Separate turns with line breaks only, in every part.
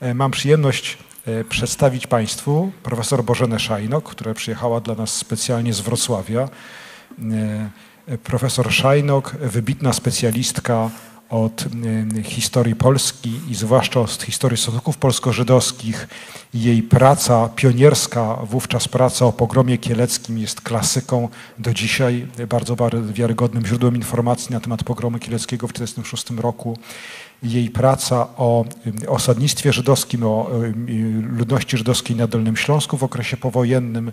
E, mam przyjemność e, przedstawić Państwu profesor Bożenę Szajnok, która przyjechała dla nas specjalnie z Wrocławia. E, profesor Szajnok, wybitna specjalistka od historii Polski i zwłaszcza od historii stosunków polsko-żydowskich. Jej praca pionierska, wówczas praca o pogromie kieleckim jest klasyką do dzisiaj, bardzo wiarygodnym źródłem informacji na temat pogromu kieleckiego w 1946 roku jej praca o osadnictwie żydowskim, o ludności żydowskiej na Dolnym Śląsku w okresie powojennym.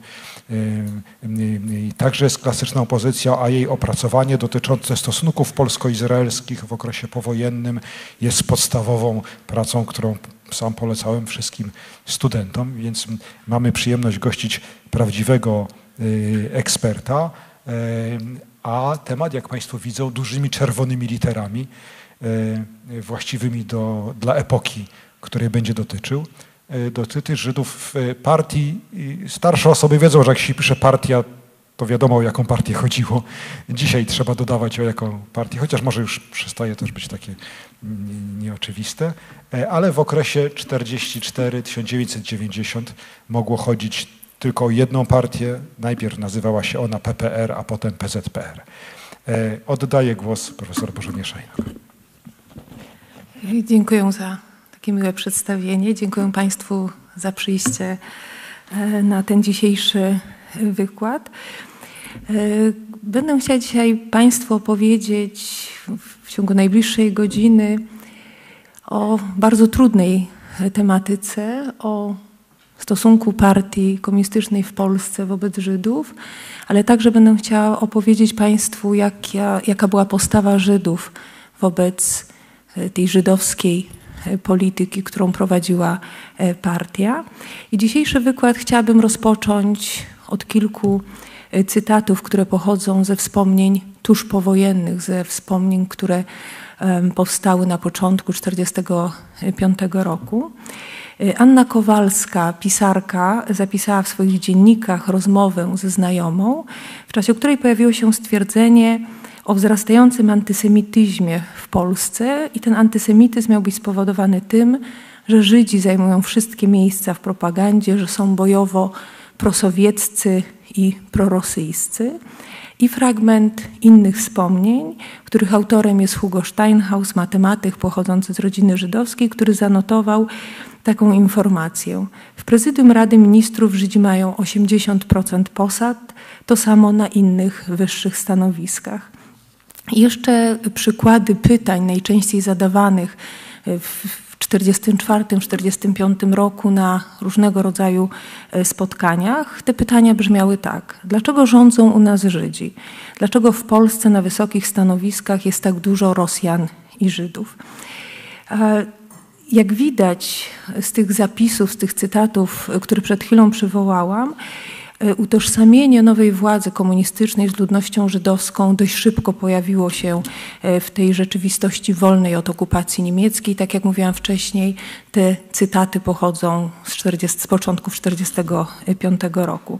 Także jest klasyczną pozycją, a jej opracowanie dotyczące stosunków polsko-izraelskich w okresie powojennym jest podstawową pracą, którą sam polecałem wszystkim studentom, więc mamy przyjemność gościć prawdziwego y, eksperta, a temat, jak Państwo widzą, dużymi czerwonymi literami właściwymi do, dla epoki, której będzie dotyczył. E, dotyczy Żydów w partii. Starsze osoby wiedzą, że jak się pisze partia, to wiadomo o jaką partię chodziło. Dzisiaj trzeba dodawać o jaką partię, chociaż może już przestaje też być takie nieoczywiste, e, ale w okresie 44-1990 mogło chodzić tylko o jedną partię. Najpierw nazywała się ona PPR, a potem PZPR. Oddaję głos profesor Szajnok.
Dziękuję za takie miłe przedstawienie. Dziękuję Państwu za przyjście e, na ten dzisiejszy wykład. E, będę chciała dzisiaj Państwu opowiedzieć w ciągu najbliższej godziny o bardzo trudnej tematyce, o stosunku partii komunistycznej w Polsce wobec Żydów, ale także będę chciała opowiedzieć Państwu, jaka, jaka była postawa Żydów wobec tej żydowskiej e, polityki, którą prowadziła e, partia. I dzisiejszy wykład chciałabym rozpocząć od kilku e, cytatów, które pochodzą ze wspomnień tuż powojennych, ze wspomnień, które powstały na początku 1945 roku. Anna Kowalska, pisarka, zapisała w swoich dziennikach rozmowę ze znajomą, w czasie której pojawiło się stwierdzenie, o wzrastającym antysemityzmie w Polsce i ten antysemityzm miał być spowodowany tym, że Żydzi zajmują wszystkie miejsca w propagandzie, że są bojowo prosowieccy i prorosyjscy. I fragment innych wspomnień, których autorem jest Hugo Steinhaus, matematyk pochodzący z rodziny żydowskiej, który zanotował taką informację. W prezydium Rady Ministrów Żydzi mają 80% posad, to samo na innych wyższych stanowiskach. Jeszcze przykłady pytań najczęściej zadawanych w 1944-1945 roku na różnego rodzaju e, spotkaniach. Te pytania brzmiały tak. Dlaczego rządzą u nas Żydzi? Dlaczego w Polsce na wysokich stanowiskach jest tak dużo Rosjan i Żydów? Jak widać z tych zapisów, z tych cytatów, e, które przed chwilą przywołałam, E, utożsamienie nowej władzy komunistycznej z ludnością żydowską dość szybko pojawiło się e, w tej rzeczywistości wolnej od okupacji niemieckiej. Tak jak mówiłam wcześniej, te cytaty pochodzą z, 40, z początku 1945 roku.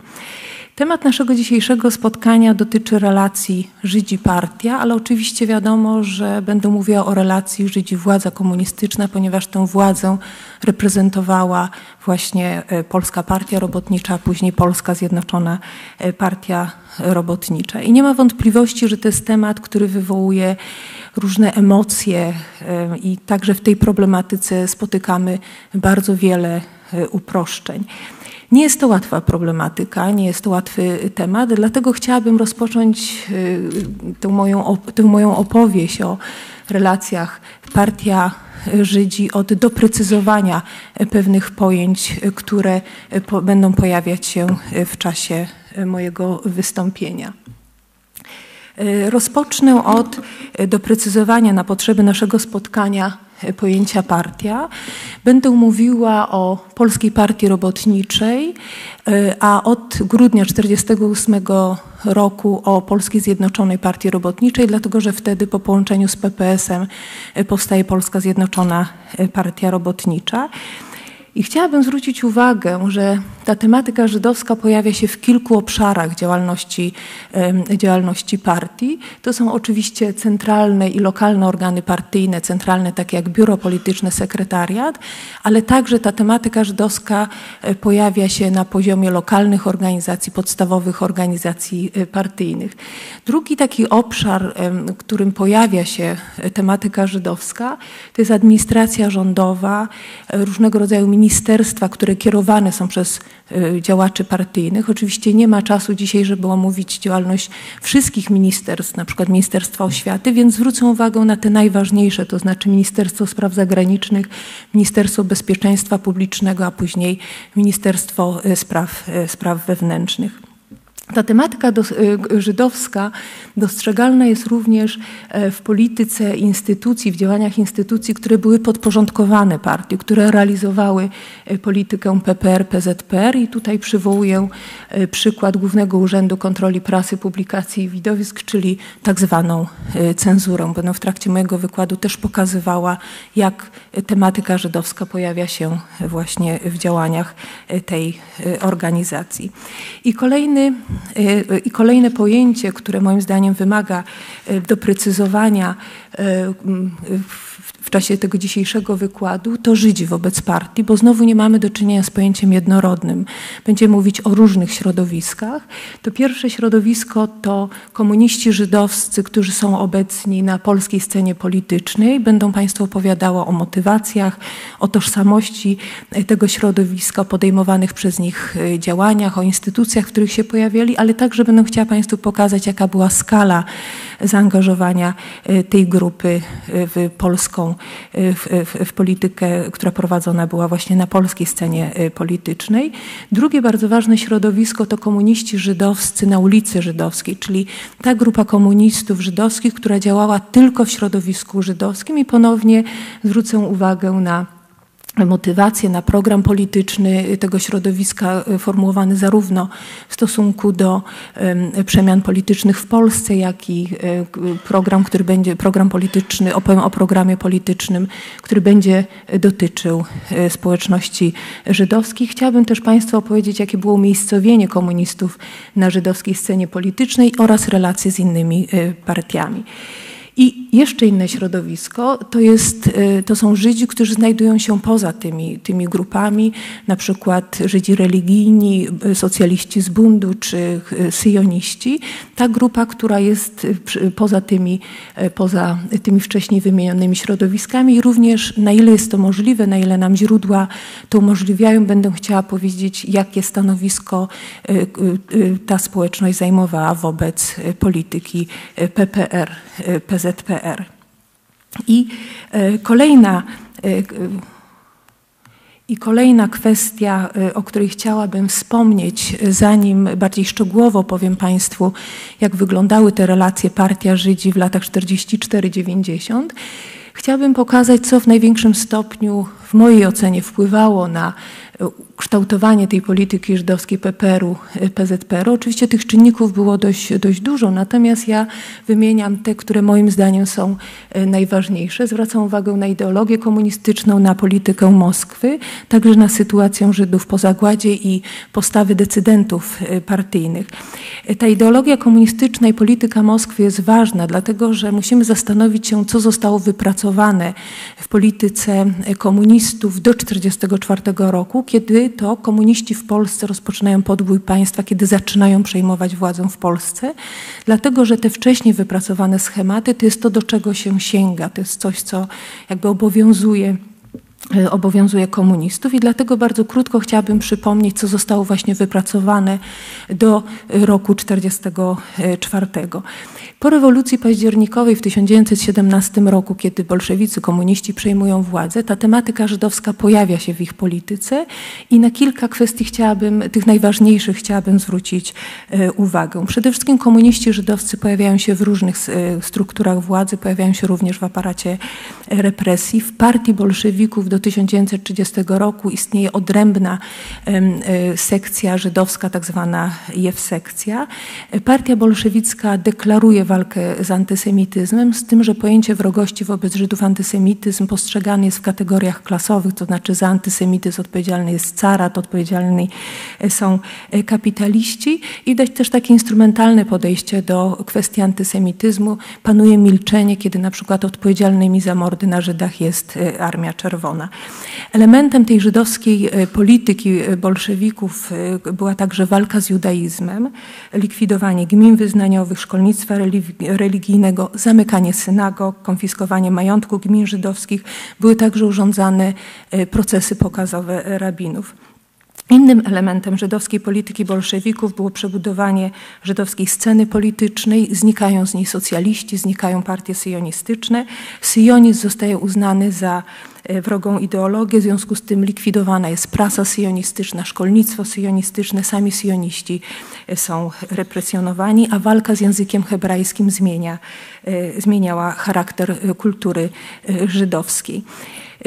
Temat naszego dzisiejszego spotkania dotyczy relacji Żydzi-partia, ale oczywiście wiadomo, że będę mówiła o relacji Żydzi-władza komunistyczna, ponieważ tę władzę reprezentowała właśnie e, Polska Partia Robotnicza, a później Polska Zjednoczona e, Partia Robotnicza. I nie ma wątpliwości, że to jest temat, który wywołuje różne emocje e, i także w tej problematyce spotykamy bardzo wiele uproszczeń. Nie jest to łatwa problematyka, nie jest to łatwy temat, dlatego chciałabym rozpocząć y, tę moją, tę moją opowieść o relacjach partia Żydzi od doprecyzowania pewnych pojęć, które będą pojawiać się w czasie mojego wystąpienia. Y, rozpocznę od doprecyzowania na potrzeby naszego spotkania pojęcia partia. Będę mówiła o Polskiej Partii Robotniczej, e, a od grudnia 1948 roku o Polskiej Zjednoczonej Partii Robotniczej, dlatego że wtedy po połączeniu z PPS-em e, powstaje Polska Zjednoczona e, Partia Robotnicza. I chciałabym zwrócić uwagę, że ta tematyka żydowska pojawia się w kilku obszarach działalności, działalności partii. To są oczywiście centralne i lokalne organy partyjne, centralne takie jak biuro polityczne, sekretariat, ale także ta tematyka żydowska e, pojawia się na poziomie lokalnych organizacji, podstawowych organizacji e, partyjnych. Drugi taki obszar, w którym pojawia się e, tematyka żydowska, to jest administracja rządowa, różnego rodzaju ministerstwa, które kierowane są przez działaczy partyjnych. Oczywiście nie ma czasu dzisiaj, żeby omówić działalność wszystkich ministerstw, na przykład Ministerstwa Oświaty, więc zwrócę uwagę na te najważniejsze, to znaczy Ministerstwo Spraw Zagranicznych, Ministerstwo Bezpieczeństwa Publicznego, a później Ministerstwo Spraw, Spraw Wewnętrznych. Ta tematyka y, żydowska dostrzegalna jest również e, w polityce instytucji, w działaniach instytucji, które były podporządkowane partii, które realizowały e, politykę PPR, PZPR i tutaj przywołuję e, przykład Głównego Urzędu Kontroli Prasy, Publikacji i Widowisk, czyli tak zwaną cenzurę. Będę w trakcie mojego wykładu też pokazywała, jak tematyka żydowska pojawia się właśnie w działaniach tej organizacji. I kolejny I kolejne pojęcie, które moim zdaniem wymaga y, doprecyzowania y, w czasie tego dzisiejszego wykładu, to Żydzi wobec partii, bo znowu nie mamy do czynienia z pojęciem jednorodnym. Będziemy mówić o różnych środowiskach. To pierwsze środowisko to komuniści żydowscy, którzy są obecni na polskiej scenie politycznej. Będą Państwu opowiadało o motywacjach, o tożsamości tego środowiska, podejmowanych przez nich e, działaniach, o instytucjach, w których się pojawiali, ale także będę chciała Państwu pokazać, jaka była skala zaangażowania e, tej grupy e, w polską w, w, w, politykę, która prowadzona była właśnie na polskiej scenie politycznej. Drugie bardzo ważne środowisko to komuniści żydowscy na ulicy Żydowskiej, czyli ta grupa komunistów żydowskich, która działała tylko w środowisku żydowskim i ponownie zwrócę uwagę na motywację na program polityczny tego środowiska y, formułowany zarówno w stosunku do przemian politycznych w Polsce, jak i y, program, który będzie, program polityczny, opowiem o programie politycznym, który będzie dotyczył y, społeczności żydowskiej. Chciałabym też Państwu opowiedzieć, jakie było umiejscowienie komunistów na żydowskiej scenie politycznej oraz relacje z innymi partiami. I jeszcze inne środowisko to, jest, y, to są Żydzi, którzy znajdują się poza tymi, tymi grupami, na przykład Żydzi religijni, y, socjaliści z bundu czy y, syjoniści. Ta grupa, która jest poza tymi, poza tymi wcześniej wymienionymi środowiskami i również na ile jest to możliwe, na ile nam źródła to umożliwiają, będę chciała powiedzieć, jakie stanowisko ta społeczność zajmowała wobec polityki PPR, PZ I e, kolejna, e, i kolejna kwestia, e, o której chciałabym wspomnieć, zanim bardziej szczegółowo powiem Państwu, jak wyglądały te relacje partia-Żydzi w latach 44-90, chciałabym pokazać, co w największym stopniu w mojej ocenie wpływało na kształtowanie tej polityki żydowskiej PPR-u, PZPR-u. Oczywiście tych czynników było dość, dość dużo, natomiast ja wymieniam te, które moim zdaniem są e, najważniejsze. Zwracam uwagę na ideologię komunistyczną, na politykę Moskwy, także na sytuację Żydów po zagładzie i postawy decydentów e, partyjnych. Ta ideologia komunistyczna i polityka Moskwy jest ważna, dlatego że musimy zastanowić się, co zostało wypracowane w polityce komunistów do 1944 roku, kiedy to komuniści w Polsce rozpoczynają podbój państwa, kiedy zaczynają przejmować władzę w Polsce, dlatego że te wcześniej wypracowane schematy to jest to, do czego się sięga, to jest coś, co jakby obowiązuje obowiązuje komunistów i dlatego bardzo krótko chciałabym przypomnieć, co zostało właśnie wypracowane do roku 1944. Po rewolucji październikowej w 1917 roku, kiedy bolszewicy, komuniści przejmują władzę, ta tematyka żydowska pojawia się w ich polityce i na kilka kwestii chciałabym, tych najważniejszych chciałabym zwrócić e, uwagę. Przede wszystkim komuniści żydowscy pojawiają się w różnych e, strukturach władzy, pojawiają się również w aparacie represji. W partii bolszewików do do 1930 roku istnieje odrębna sekcja żydowska, tak zwana Jew-sekcja. Partia bolszewicka deklaruje walkę z antysemityzmem, z tym, że pojęcie wrogości wobec Żydów antysemityzm postrzegany jest w kategoriach klasowych, to znaczy za antysemityzm odpowiedzialny jest carat, odpowiedzialni są kapitaliści i dać też takie instrumentalne podejście do kwestii antysemityzmu. Panuje milczenie, kiedy na przykład odpowiedzialnymi za mordy na Żydach jest Armia Czerwona. Elementem tej żydowskiej e, polityki e, bolszewików była także walka z judaizmem, likwidowanie gmin wyznaniowych, szkolnictwa religijnego, zamykanie synagog, konfiskowanie majątku gmin żydowskich. Były także urządzane procesy pokazowe rabinów. Innym elementem żydowskiej polityki bolszewików było przebudowanie żydowskiej sceny politycznej. Znikają z niej socjaliści, znikają partie syjonistyczne. Syjonizm zostaje uznany za e, wrogą ideologię, w związku z tym likwidowana jest prasa syjonistyczna, szkolnictwo syjonistyczne, sami syjoniści e, są represjonowani, a walka z językiem hebrajskim zmienia, e, zmieniała charakter kultury żydowskiej.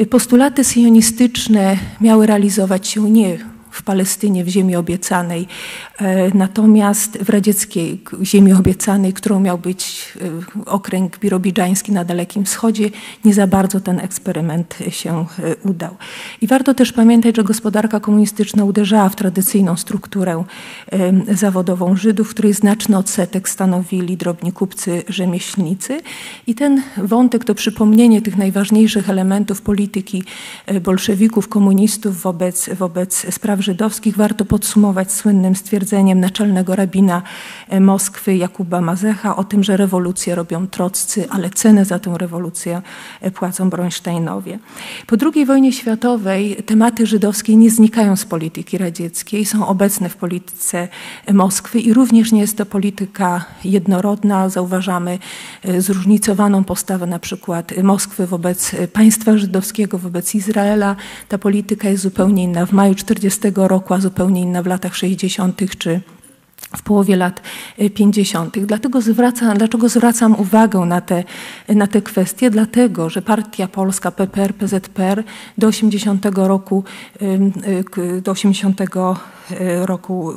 Postulaty syjonistyczne miały realizować się nie w Palestynie, w ziemi obiecanej, e, natomiast w radzieckiej ziemi obiecanej, którą miał być e, okręg birobidżański na Dalekim Wschodzie, nie za bardzo ten eksperyment się e, udał. I warto też pamiętać, że gospodarka komunistyczna uderzała w tradycyjną strukturę zawodową Żydów, której znaczny odsetek stanowili drobni kupcy, rzemieślnicy. I ten wątek to przypomnienie tych najważniejszych elementów polityki bolszewików, komunistów wobec, wobec żydowskich warto podsumować słynnym stwierdzeniem naczelnego rabina e, Moskwy Jakuba Mazecha o tym, że rewolucję robią troccy, ale cenę za tę rewolucję e, płacą Bronsteinowie. Po II wojnie światowej tematy żydowskie nie znikają z polityki radzieckiej, są obecne w polityce e, Moskwy i również nie jest to polityka jednorodna. Zauważamy zróżnicowaną postawę na przykład Moskwy wobec państwa żydowskiego, wobec Izraela. Ta polityka jest zupełnie inna. W maju 40 roku, a zupełnie inna w latach 60. czy w połowie lat 50. E, Dlatego zwracam, dlaczego zwracam uwagę na te, na te kwestie? Dlatego, że Partia Polska, PPR, PZPR do 80 roku, e, do 80 E, roku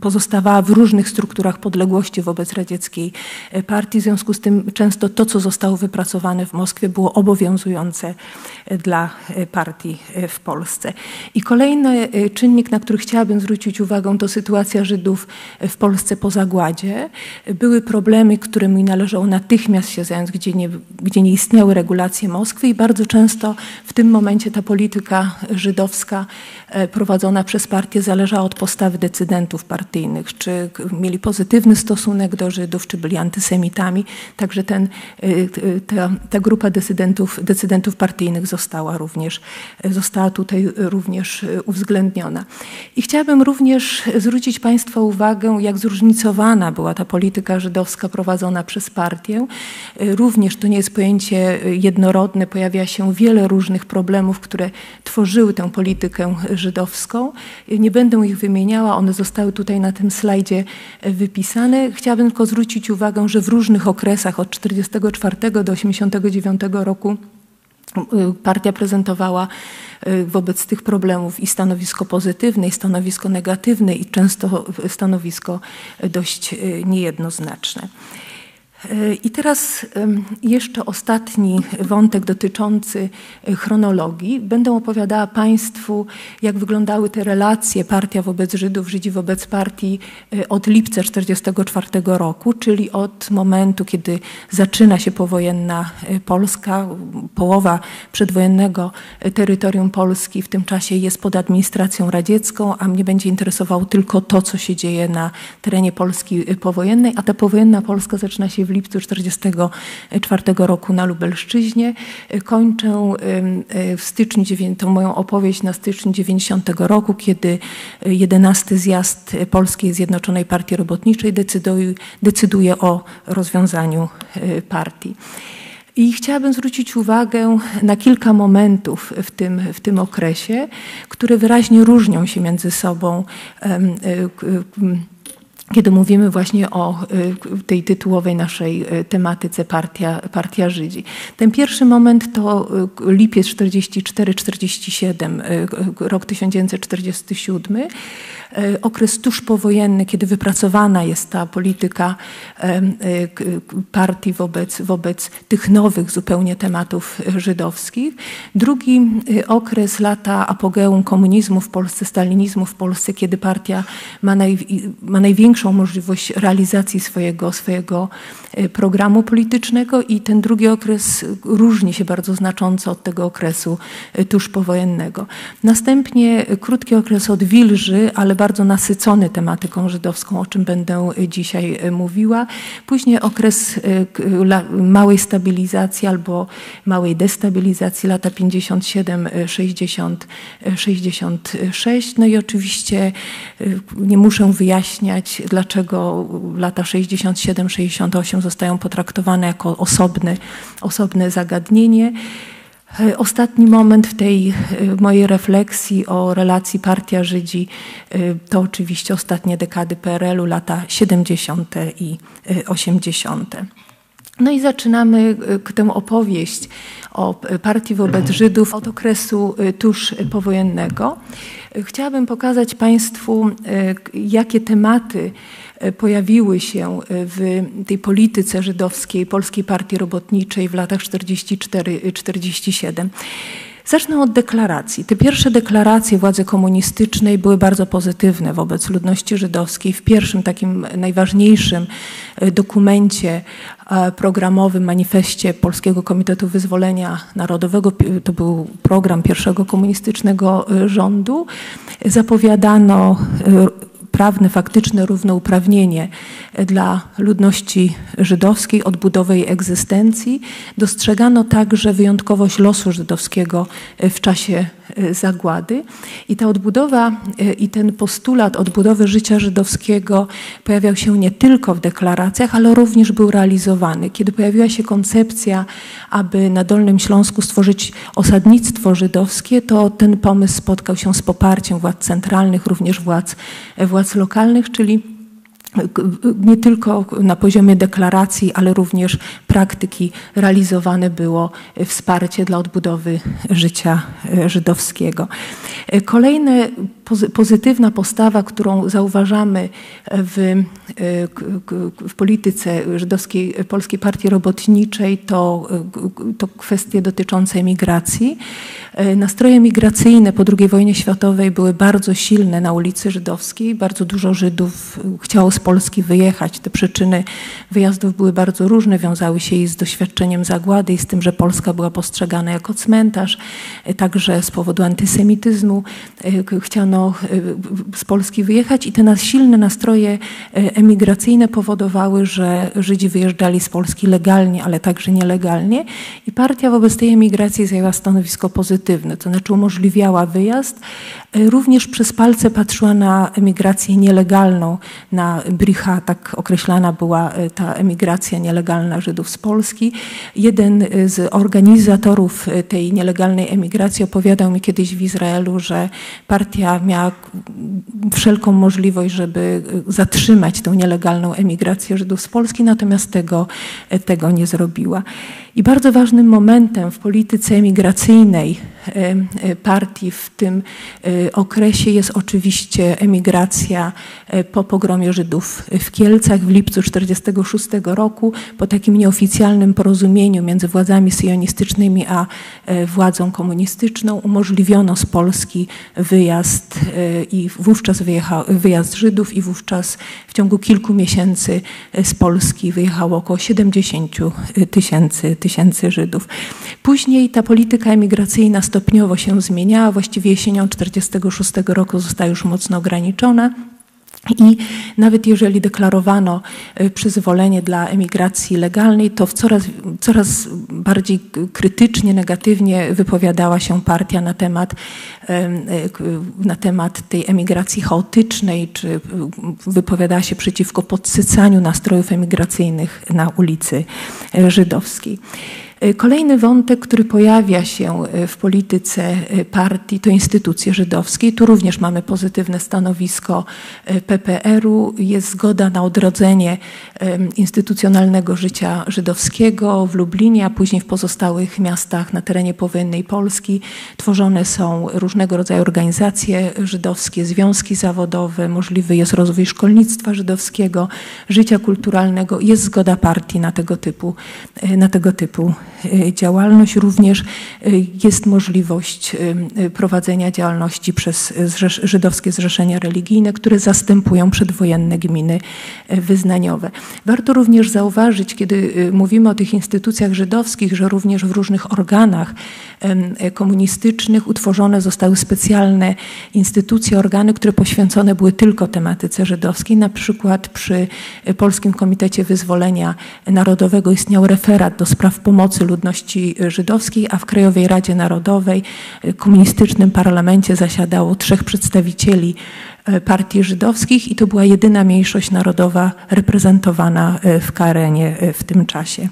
pozostawała w różnych strukturach podległości wobec radzieckiej e, partii. W związku z tym często to, co zostało wypracowane w Moskwie, było obowiązujące e, dla partii w Polsce. I kolejny czynnik, na który chciałabym zwrócić uwagę, to sytuacja Żydów w Polsce po zagładzie. Były problemy, którymi należało natychmiast się zająć, gdzie nie, gdzie nie istniały regulacje Moskwy i bardzo często w tym momencie ta polityka żydowska prowadzona przez partię zależała od postawy decydentów partyjnych, czy mieli pozytywny stosunek do Żydów, czy byli antysemitami. Także ten, y, y, ta, ta grupa decydentów, decydentów partyjnych została również, została tutaj również y, uwzględniona. I chciałabym również zwrócić Państwa uwagę, jak zróżnicowana była ta polityka żydowska prowadzona przez partię. Również to nie jest pojęcie jednorodne, pojawia się wiele różnych problemów, które tworzyły tę politykę żydowską. Nie będę ich wymieniała, one zostały tutaj na tym slajdzie e, wypisane. Chciałabym tylko zwrócić uwagę, że w różnych okresach od 1944 do 1989 roku partia prezentowała e, wobec tych problemów i stanowisko pozytywne, i stanowisko negatywne, i często stanowisko dość e, niejednoznaczne. I teraz jeszcze ostatni wątek dotyczący e, chronologii. Będę opowiadała Państwu, jak wyglądały te relacje partia wobec Żydów, Żydzi wobec partii e, od lipca 1944 roku, czyli od momentu, kiedy zaczyna się powojenna e, Polska. Połowa przedwojennego terytorium Polski w tym czasie jest pod administracją radziecką, a mnie będzie interesowało tylko to, co się dzieje na terenie Polski powojennej, a ta powojenna Polska zaczyna się w lipcu 1944 roku na Lubelszczyźnie. Kończę w styczniu, tą moją opowieść na styczniu 90 roku, kiedy 11 zjazd Polskiej Zjednoczonej Partii Robotniczej decyduje, decyduje o rozwiązaniu e, partii. I chciałabym zwrócić uwagę na kilka momentów w tym, w tym okresie, które wyraźnie różnią się między sobą kiedy mówimy właśnie o y, tej tytułowej naszej y, tematyce Partia, Partia Żydzi. Ten pierwszy moment to y, lipiec 44-47, rok 1947. E, okres tuż powojenny, kiedy wypracowana jest ta polityka e, partii wobec, wobec tych nowych zupełnie tematów żydowskich. Drugi e, okres lata apogeum komunizmu w Polsce, stalinizmu w Polsce, kiedy partia ma, naj, ma największą możliwość realizacji swojego, swojego programu politycznego i ten drugi okres różni się bardzo znacząco od tego okresu tuż powojennego. Następnie krótki okres odwilży, ale bardzo nasycony tematyką żydowską, o czym będę dzisiaj e, mówiła. Później okres e, małej stabilizacji albo małej destabilizacji, lata 57, 60, 66. No i oczywiście e, nie muszę wyjaśniać, dlaczego lata 67, 68 zostają potraktowane jako osobne, osobne zagadnienie. E, ostatni moment w tej e, mojej refleksji o relacji Partia Żydzi e, to oczywiście ostatnie dekady PRL-u, lata 70. i 80. No i zaczynamy tę opowieść o partii wobec Żydów od okresu tuż powojennego. Chciałabym pokazać Państwu, jakie tematy E, pojawiły się e, w tej polityce żydowskiej Polskiej Partii Robotniczej w latach 44-47. Zacznę od deklaracji. Te pierwsze deklaracje władzy komunistycznej były bardzo pozytywne wobec ludności żydowskiej. W pierwszym takim najważniejszym e, dokumencie programowym, manifestie Polskiego Komitetu Wyzwolenia Narodowego, to był program pierwszego komunistycznego rządu, zapowiadano prawne, faktyczne równouprawnienie dla ludności żydowskiej, odbudowę jej egzystencji. Dostrzegano także wyjątkowość losu żydowskiego w czasie e, zagłady. I ta odbudowa e, i ten postulat odbudowy życia żydowskiego pojawiał się nie tylko w deklaracjach, ale również był realizowany. Kiedy pojawiła się koncepcja, aby na Dolnym Śląsku stworzyć osadnictwo żydowskie, to ten pomysł spotkał się z poparciem władz centralnych, również władz, władz lokalnych, czyli nie tylko na poziomie deklaracji, ale również praktyki realizowane było wsparcie dla odbudowy życia e, żydowskiego. E, kolejna pozytywna postawa, którą zauważamy w, e, w polityce żydowskiej Polskiej Partii Robotniczej, to, to kwestie dotyczące emigracji. Nastroje migracyjne po II wojnie światowej były bardzo silne na ulicy Żydowskiej. Bardzo dużo Żydów chciało z Polski wyjechać. Te przyczyny wyjazdów były bardzo różne, wiązały się i z doświadczeniem zagłady i z tym, że Polska była postrzegana jako cmentarz, e, także z powodu antysemityzmu e, chciano e, z Polski wyjechać. I te silne nastroje emigracyjne powodowały, że Żydzi wyjeżdżali z Polski legalnie, ale także nielegalnie. I partia wobec tej emigracji zajęła stanowisko pozytywne, to znaczy umożliwiała wyjazd, również przez palce patrzyła na emigrację nielegalną, na Bricha, tak określana była ta emigracja nielegalna Żydów z Polski. Jeden e, z organizatorów e, tej nielegalnej emigracji opowiadał mi kiedyś w Izraelu, że partia miała wszelką możliwość, żeby zatrzymać tę nielegalną emigrację Żydów z Polski, natomiast tego, tego nie zrobiła. I bardzo ważnym momentem w polityce emigracyjnej partii w tym okresie jest oczywiście emigracja po pogromie Żydów w Kielcach w lipcu 1946 roku po takim nieoficjalnym porozumieniu między władzami syjonistycznymi a władzą komunistyczną umożliwiono z Polski wyjazd i wówczas wyjechał, wyjazd Żydów i wówczas w ciągu kilku miesięcy z Polski wyjechało około 70 tysięcy tysięcy Żydów. Później ta polityka emigracyjna stopniowo się zmieniała, właściwie jesienią 1946 roku została już mocno ograniczona. I nawet jeżeli deklarowano e, przyzwolenie dla emigracji legalnej, to w coraz, coraz bardziej krytycznie, negatywnie wypowiadała się partia na temat, e, na temat tej emigracji chaotycznej, czy wypowiadała się przeciwko podsycaniu nastrojów emigracyjnych na ulicy żydowskiej. Kolejny wątek, który pojawia się w polityce partii, to instytucje żydowskie. Tu również mamy pozytywne stanowisko PPR-u. Jest zgoda na odrodzenie instytucjonalnego życia żydowskiego w Lublinie, a później w pozostałych miastach na terenie powojennej Polski. Tworzone są różnego rodzaju organizacje żydowskie, związki zawodowe, możliwy jest rozwój szkolnictwa żydowskiego, życia kulturalnego. Jest zgoda partii na tego typu, na tego typu e, działalność. Również e, jest możliwość e, prowadzenia działalności przez żydowskie zrzeszenia religijne, które zastępują przedwojenne gminy wyznaniowe. Warto również zauważyć, kiedy mówimy o tych instytucjach żydowskich, że również w różnych organach komunistycznych utworzone zostały specjalne instytucje, organy, które poświęcone były tylko tematyce żydowskiej. Na przykład przy Polskim Komitecie Wyzwolenia Narodowego istniał referat do spraw pomocy ludności żydowskiej, a w Krajowej Radzie Narodowej, komunistycznym parlamencie zasiadało trzech przedstawicieli e, partii żydowskich i to była jedyna mniejszość narodowa reprezentowana e, w Karenie e, w tym czasie.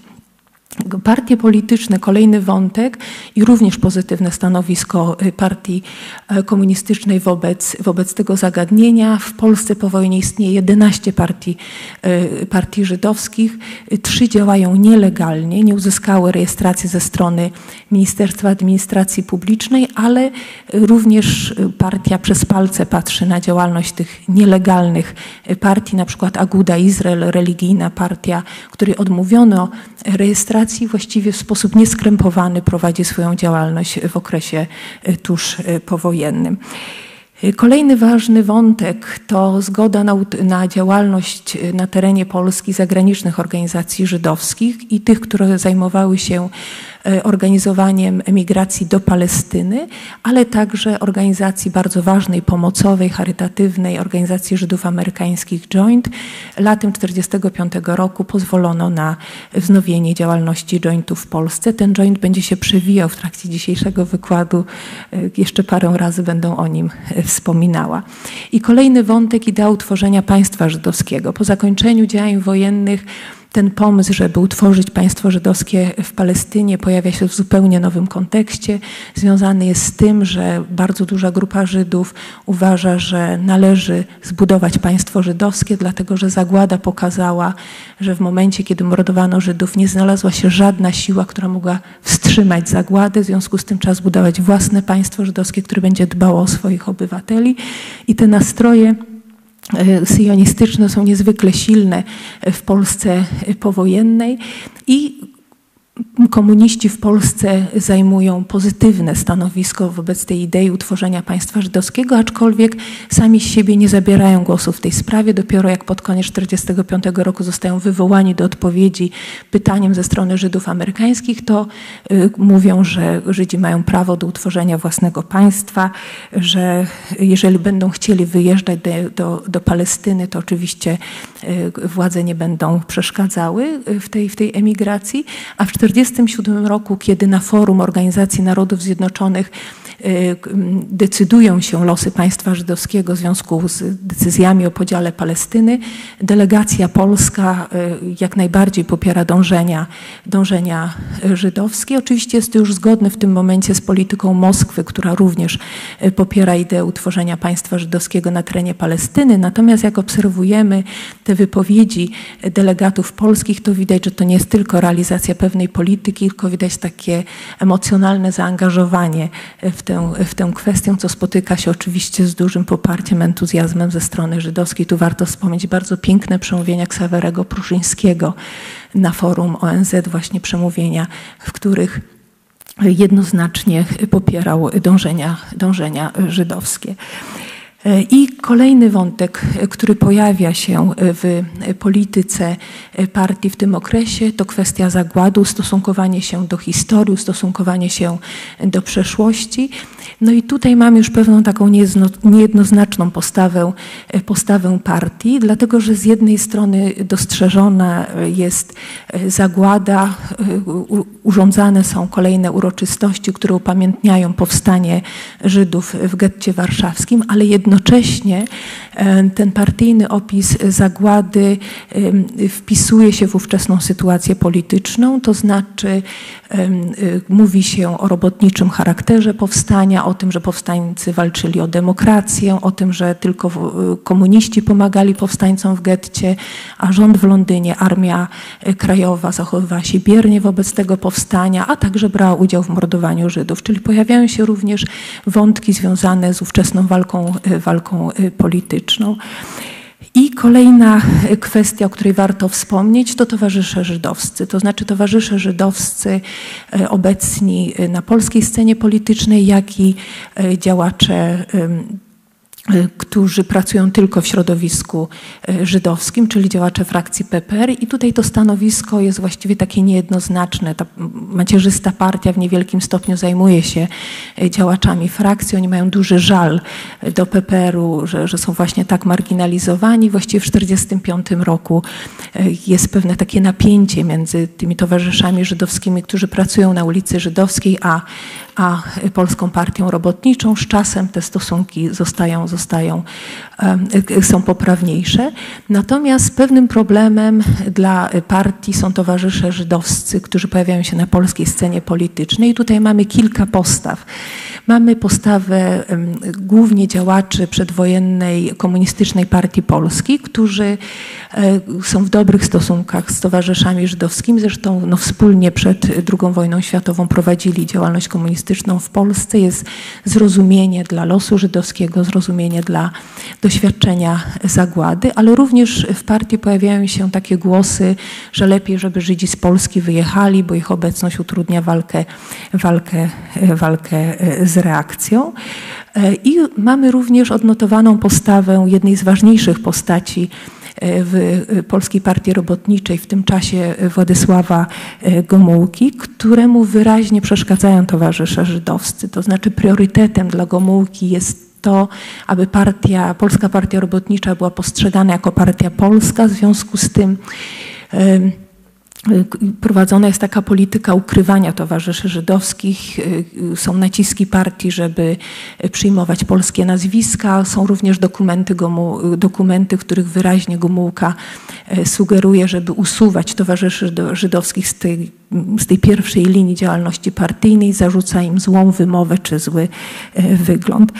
Partie polityczne, kolejny wątek i również pozytywne stanowisko y, partii e, komunistycznej wobec, wobec tego zagadnienia. W Polsce po wojnie istnieje 11 partii, e, partii żydowskich. Trzy działają nielegalnie, nie uzyskały rejestracji ze strony Ministerstwa Administracji Publicznej, ale również partia przez palce patrzy na działalność tych nielegalnych partii, na przykład Aguda Izrael, religijna partia, której odmówiono rejestracji właściwie w sposób nieskrępowany prowadzi swoją działalność w okresie e, tuż e, powojennym. E, kolejny ważny wątek to zgoda na, na, działalność na terenie Polski zagranicznych organizacji żydowskich i tych, które zajmowały się organizowaniem emigracji do Palestyny, ale także organizacji bardzo ważnej, pomocowej, charytatywnej, organizacji Żydów amerykańskich Joint. Latem 1945 roku pozwolono na wznowienie działalności jointu w Polsce. Ten joint będzie się przewijał w trakcie dzisiejszego wykładu. E, jeszcze parę razy będę o nim e, wspominała. I kolejny wątek idea utworzenia państwa żydowskiego. Po zakończeniu działań wojennych ten pomysł, żeby utworzyć państwo żydowskie w Palestynie, pojawia się w zupełnie nowym kontekście. Związany jest z tym, że bardzo duża grupa Żydów uważa, że należy zbudować państwo żydowskie, dlatego że zagłada pokazała, że w momencie, kiedy mordowano Żydów, nie znalazła się żadna siła, która mogła wstrzymać zagładę. W związku z tym trzeba zbudować własne państwo żydowskie, które będzie dbało o swoich obywateli. I te nastroje syjonistyczne są niezwykle silne w Polsce powojennej i komuniści w Polsce zajmują pozytywne stanowisko wobec tej idei utworzenia państwa żydowskiego, aczkolwiek sami z siebie nie zabierają głosu w tej sprawie. Dopiero jak pod koniec 1945 roku zostają wywołani do odpowiedzi pytaniem ze strony Żydów amerykańskich, to y, mówią, że Żydzi mają prawo do utworzenia własnego państwa, że jeżeli będą chcieli wyjeżdżać do, do, do Palestyny, to oczywiście y, władze nie będą przeszkadzały w tej, w tej emigracji, a w 1947 roku, kiedy na forum Organizacji Narodów Zjednoczonych Y, decydują się losy państwa żydowskiego w związku z decyzjami o podziale Palestyny. Delegacja polska y, jak najbardziej popiera dążenia, dążenia żydowskie. Oczywiście jest to już zgodne w tym momencie z polityką Moskwy, która również y, popiera ideę utworzenia państwa żydowskiego na terenie Palestyny. Natomiast jak obserwujemy te wypowiedzi delegatów polskich, to widać, że to nie jest tylko realizacja pewnej polityki, tylko widać takie emocjonalne zaangażowanie w tę tę, w tę kwestię, co spotyka się oczywiście z dużym poparciem, entuzjazmem ze strony żydowskiej. Tu warto wspomnieć bardzo piękne przemówienia Ksawerego Pruszyńskiego na forum ONZ, właśnie przemówienia, w których jednoznacznie popierał dążenia, dążenia żydowskie. I kolejny wątek, który pojawia się w polityce partii w tym okresie, to kwestia zagładu, stosunkowanie się do historii, stosunkowanie się do przeszłości. No i tutaj mamy już pewną taką niejednoznaczną postawę, postawę partii, dlatego że z jednej strony dostrzeżona jest zagłada, urządzane są kolejne uroczystości, które upamiętniają powstanie Żydów w getcie warszawskim, ale jednocześnie jednocześnie ten partyjny opis zagłady wpisuje się w ówczesną sytuację polityczną, to znaczy mówi się o robotniczym charakterze powstania, o tym, że powstańcy walczyli o demokrację, o tym, że tylko komuniści pomagali powstańcom w getcie, a rząd w Londynie, armia krajowa zachowywała się biernie wobec tego powstania, a także brała udział w mordowaniu Żydów. Czyli pojawiają się również wątki związane z ówczesną walką, walką polityczną. I kolejna kwestia, o której warto wspomnieć, to towarzysze żydowscy. To znaczy towarzysze żydowscy obecni na polskiej scenie politycznej, jak i działacze Y, którzy pracują tylko w środowisku y, żydowskim, czyli działacze frakcji PPR i tutaj to stanowisko jest właściwie takie niejednoznaczne. Ta macierzysta partia w niewielkim stopniu zajmuje się y, działaczami frakcji. Oni mają duży żal do PPR-u, że, że są właśnie tak marginalizowani. Właściwie w 1945 roku jest pewne takie napięcie między tymi towarzyszami żydowskimi, którzy pracują na ulicy Żydowskiej, a, a Polską Partią Robotniczą. Z czasem te stosunki zostają zostają, są poprawniejsze. Natomiast pewnym problemem dla partii są towarzysze żydowscy, którzy pojawiają się na polskiej scenie politycznej. I tutaj mamy kilka postaw. Mamy postawę głównie działaczy przedwojennej komunistycznej partii Polski, którzy e, są w dobrych stosunkach z towarzyszami żydowskimi. Zresztą no, wspólnie przed II wojną światową prowadzili działalność komunistyczną w Polsce. Jest zrozumienie dla losu żydowskiego, zrozumienie dla doświadczenia zagłady, ale również w partii pojawiają się takie głosy, że lepiej, żeby Żydzi z Polski wyjechali, bo ich obecność utrudnia walkę, walkę, walkę z z reakcją. E, I mamy również odnotowaną postawę jednej z ważniejszych postaci e, w Polskiej Partii Robotniczej, w tym czasie Władysława e, Gomułki, któremu wyraźnie przeszkadzają towarzysze żydowscy. To znaczy priorytetem dla Gomułki jest to, aby partia, Polska Partia Robotnicza była postrzegana jako partia polska, w związku z tym Prowadzona jest taka polityka ukrywania towarzyszy żydowskich. Są naciski partii, żeby przyjmować polskie nazwiska. Są również dokumenty, dokumenty których wyraźnie Gomułka e, sugeruje, żeby usuwać towarzyszy żydowskich z tej, z tej pierwszej linii działalności partyjnej. Zarzuca im złą wymowę czy zły e, wygląd.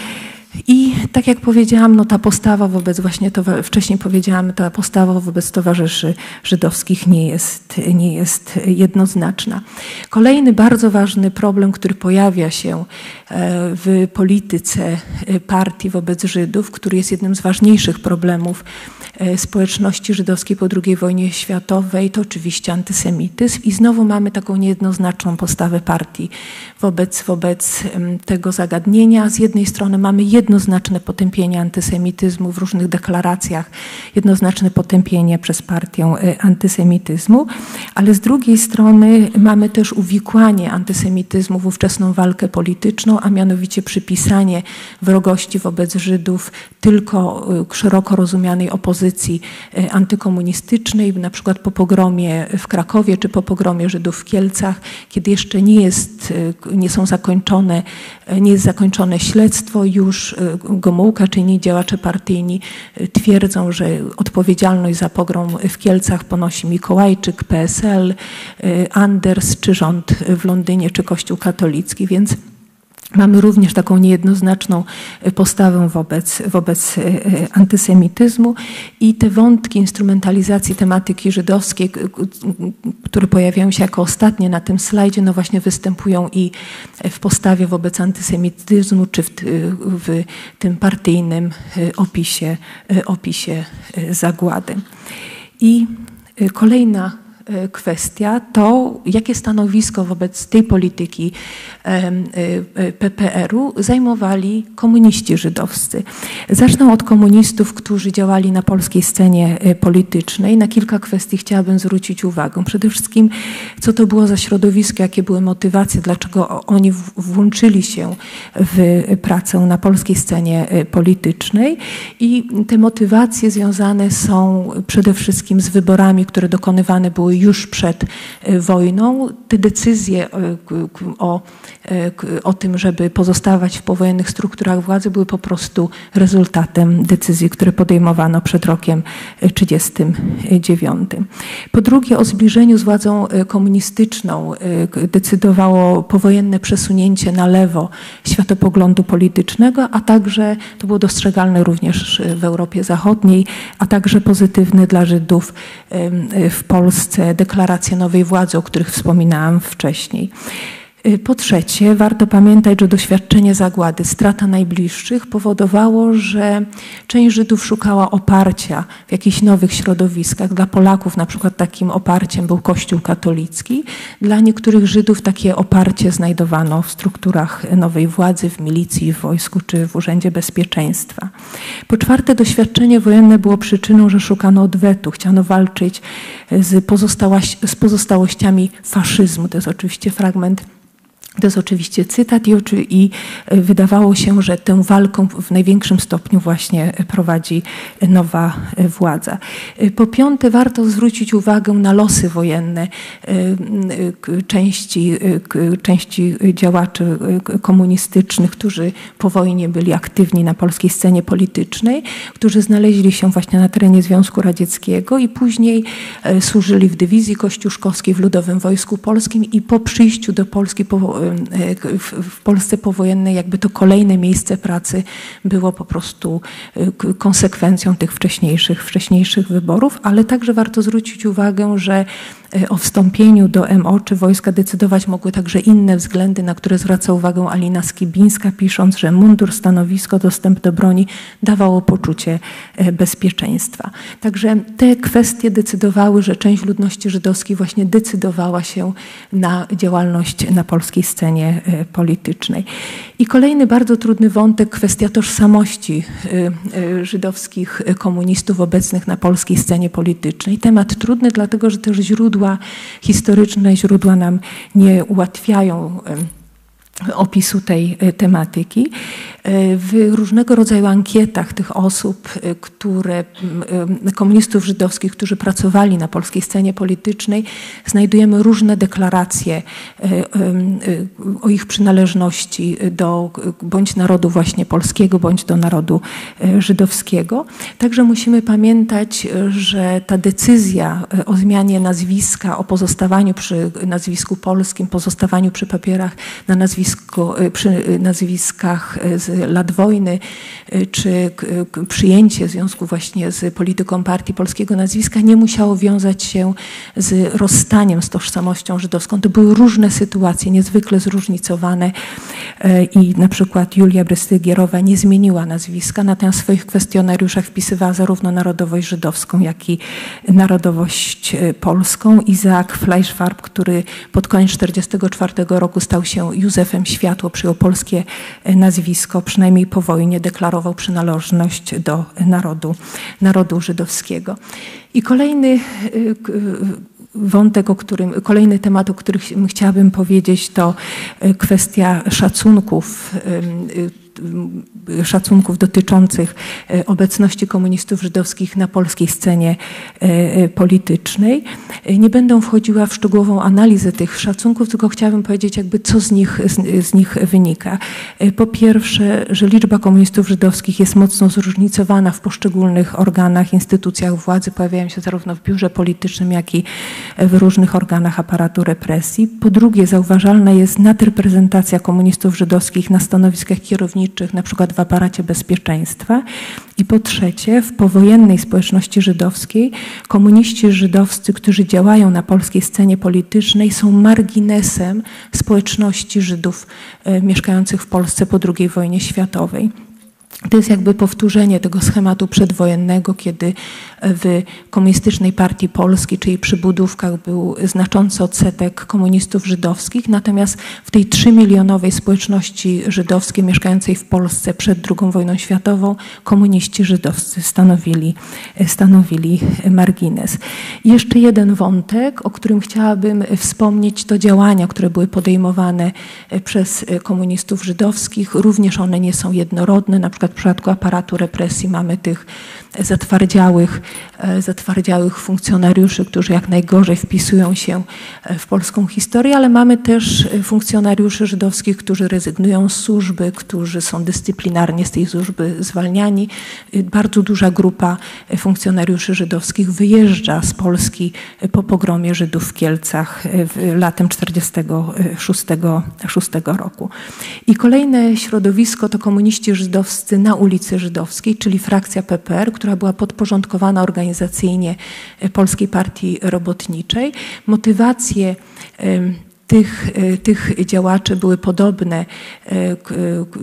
I tak jak powiedziałam, no ta postawa wobec właśnie, wcześniej powiedziałam, ta postawa wobec towarzyszy żydowskich nie jest, nie jest jednoznaczna. Kolejny bardzo ważny problem, który pojawia się e, w polityce e, partii wobec Żydów, który jest jednym z ważniejszych problemów e, społeczności żydowskiej po II wojnie światowej, to oczywiście antysemityzm i znowu mamy taką niejednoznaczną postawę partii wobec, wobec tego zagadnienia. Z jednej strony mamy jednoznaczne potępienie antysemityzmu w różnych deklaracjach, jednoznaczne potępienie przez partię e, antysemityzmu, ale z drugiej strony mamy też uwikłanie antysemityzmu w ówczesną walkę polityczną, a mianowicie przypisanie wrogości wobec Żydów tylko e, szeroko rozumianej opozycji e, antykomunistycznej, na przykład po pogromie w Krakowie czy po pogromie Żydów w Kielcach, kiedy jeszcze nie, jest, nie są zakończone, nie jest zakończone. Śledztwo, już Gomułka czy inni działacze partyjni y, twierdzą, że odpowiedzialność za pogrom w Kielcach ponosi Mikołajczyk, PSL, Anders czy rząd w Londynie czy Kościół katolicki, więc Mamy również taką niejednoznaczną e, postawę wobec, wobec e, e, antysemityzmu i te wątki instrumentalizacji tematyki żydowskiej, które pojawiają się jako ostatnie na tym slajdzie, no właśnie występują i w postawie wobec antysemityzmu, czy w, w tym partyjnym opisie, opisie zagłady. I kolejna kwestia, to jakie stanowisko wobec tej polityki e, e, PPR-u zajmowali komuniści żydowscy. Zacznę od komunistów, którzy działali na polskiej scenie politycznej. Na kilka kwestii chciałabym zwrócić uwagę. Przede wszystkim, co to było za środowisko, jakie były motywacje, dlaczego oni włączyli się w pracę na polskiej scenie politycznej i te motywacje związane są przede wszystkim z wyborami, które dokonywane były już przed wojną. Te decyzje o, o tym, żeby pozostawać w powojennych strukturach władzy były po prostu rezultatem decyzji, które podejmowano przed rokiem 1939. Po drugie o zbliżeniu z władzą komunistyczną decydowało powojenne przesunięcie na lewo światopoglądu politycznego, a także to było dostrzegalne również w Europie Zachodniej, a także pozytywne dla Żydów w Polsce deklaracje nowej władzy, o których wspominałam wcześniej. Y, po trzecie, warto pamiętać, że doświadczenie zagłady, strata najbliższych powodowało, że część Żydów szukała oparcia w jakichś nowych środowiskach. Dla Polaków na przykład takim oparciem był Kościół katolicki. Dla niektórych Żydów takie oparcie znajdowano w strukturach nowej władzy, w milicji, w wojsku czy w Urzędzie Bezpieczeństwa. Po czwarte, doświadczenie wojenne było przyczyną, że szukano odwetu. Chciano walczyć z, z pozostałościami faszyzmu. To jest oczywiście fragment to jest oczywiście cytat i, i, e, wydawało się, że tę walką w największym stopniu właśnie prowadzi nowa e, władza. E, po piąte, warto zwrócić uwagę na losy wojenne części, części działaczy komunistycznych, którzy po wojnie byli aktywni na polskiej scenie politycznej, którzy znaleźli się właśnie na terenie Związku Radzieckiego i później służyli w dywizji kościuszkowskiej w Ludowym Wojsku Polskim i po przyjściu do Polski po w Polsce powojennej jakby to kolejne miejsce pracy było po prostu y, konsekwencją tych wcześniejszych, wcześniejszych wyborów, ale także warto zwrócić uwagę, że y, o wstąpieniu do MO czy wojska decydować mogły także inne względy, na które zwraca uwagę Alina Skibińska, pisząc, że mundur, stanowisko, dostęp do broni dawało poczucie y, bezpieczeństwa. Także te kwestie decydowały, że część ludności żydowskiej właśnie decydowała się na działalność na polskiej scenie e, politycznej. I kolejny bardzo trudny wątek, kwestia tożsamości żydowskich komunistów obecnych na polskiej scenie politycznej. Temat trudny, dlatego że też źródła historyczne, źródła nam nie ułatwiają opisu tej e, tematyki. E, w różnego rodzaju ankietach tych osób, e, które, komunistów żydowskich, którzy pracowali na polskiej scenie politycznej, znajdujemy różne deklaracje o ich przynależności do bądź narodu właśnie polskiego, bądź do narodu żydowskiego. Także musimy pamiętać, że ta decyzja o zmianie nazwiska, o pozostawaniu przy nazwisku polskim, pozostawaniu przy papierach na przy nazwiskach z lat wojny, czy przyjęcie w związku właśnie z polityką partii polskiego nazwiska nie musiało wiązać się z rozstaniem z tożsamością żydowską. To były różne sytuacje, niezwykle zróżnicowane i na przykład Julia Brystygierowa nie zmieniła nazwiska, natomiast w swoich kwestionariuszach wpisywała zarówno narodowość żydowską, jak i narodowość polską. Izaak Fleischfarb, który pod koniec 1944 roku stał się Józefem Światło przyjął polskie e, przynajmniej po wojnie deklarował przynależność do narodu, narodu żydowskiego. I kolejny e, wątek, o którym, kolejny temat, o którym chciałabym powiedzieć, to e, kwestia szacunków szacunków dotyczących e, obecności komunistów żydowskich na polskiej scenie e, politycznej. Nie będę wchodziła w szczegółową analizę tych szacunków, tylko chciałabym powiedzieć, jakby co z nich, z, z nich wynika. Po pierwsze, że liczba komunistów żydowskich jest mocno zróżnicowana w poszczególnych organach, instytucjach władzy, pojawiają się zarówno w biurze politycznym, jak i w różnych organach aparatu represji. Po drugie, zauważalna jest nadreprezentacja komunistów żydowskich na stanowiskach kierowniczych, na przykład w aparacie bezpieczeństwa. I po trzecie, w powojennej społeczności żydowskiej komuniści żydowscy, którzy działają na polskiej scenie politycznej, są marginesem społeczności Żydów e, mieszkających w Polsce po II wojnie światowej. To jest jakby powtórzenie tego schematu przedwojennego, kiedy w Komunistycznej Partii Polski, czyli przy budówkach był znaczący odsetek komunistów żydowskich, natomiast w tej trzymilionowej społeczności żydowskiej mieszkającej w Polsce przed II wojną światową komuniści żydowscy stanowili, stanowili margines. Jeszcze jeden wątek, o którym chciałabym wspomnieć, to działania, które były podejmowane przez komunistów żydowskich. Również one nie są jednorodne, na przykład w przypadku aparatu represji mamy tych zatwardziałych, zatwardziałych funkcjonariuszy, którzy jak najgorzej wpisują się w polską historię, ale mamy też funkcjonariuszy żydowskich, którzy rezygnują z służby, którzy są dyscyplinarnie z tej służby zwalniani. Bardzo duża grupa funkcjonariuszy żydowskich wyjeżdża z Polski po pogromie Żydów w Kielcach latem 1946 roku. I kolejne środowisko to komuniści żydowscy na ulicy Żydowskiej, czyli frakcja PPR, która była podporządkowana organizacyjnie Polskiej Partii Robotniczej. Motywacje tych, e, tych działaczy były podobne e,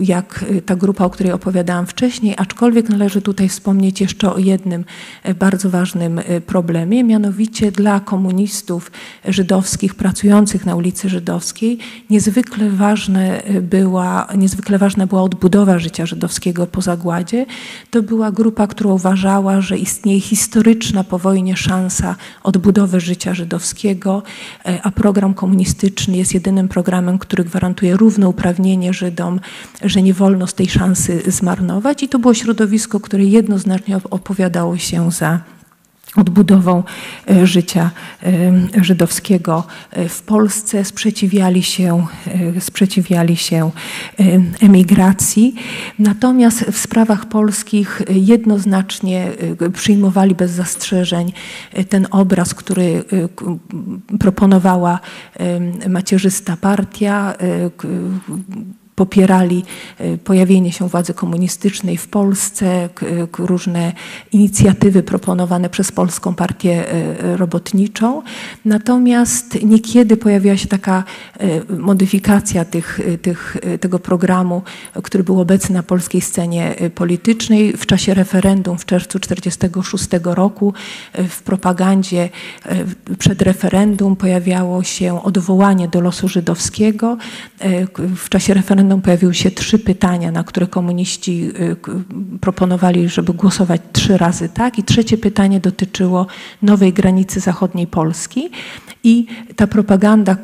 jak ta grupa, o której opowiadałam wcześniej, aczkolwiek należy tutaj wspomnieć jeszcze o jednym e, bardzo ważnym problemie, mianowicie dla komunistów żydowskich pracujących na ulicy Żydowskiej niezwykle, ważne była, niezwykle ważna była odbudowa życia żydowskiego po zagładzie. To była grupa, która uważała, że istnieje historyczna po wojnie szansa odbudowy życia żydowskiego, a program komunistyczny jest jedynym programem, który gwarantuje równouprawnienie Żydom, że nie wolno z tej szansy zmarnować. I to było środowisko, które jednoznacznie opowiadało się za odbudową e, życia e, żydowskiego e, w Polsce, sprzeciwiali się, sprzeciwiali się emigracji. Natomiast w sprawach polskich jednoznacznie przyjmowali bez zastrzeżeń ten obraz, który proponowała macierzysta partia, popierali e, pojawienie się władzy komunistycznej w Polsce, różne inicjatywy proponowane przez Polską Partię e, Robotniczą. Natomiast niekiedy pojawiła się taka e, modyfikacja tych, tych, tego programu, który był obecny na polskiej scenie politycznej. W czasie referendum w czerwcu 1946 roku w propagandzie przed referendum pojawiało się odwołanie do losu żydowskiego. W czasie referendum będą pojawiły się trzy pytania, na które komuniści y, proponowali, żeby głosować trzy razy tak. I trzecie pytanie dotyczyło nowej granicy zachodniej Polski. I ta propaganda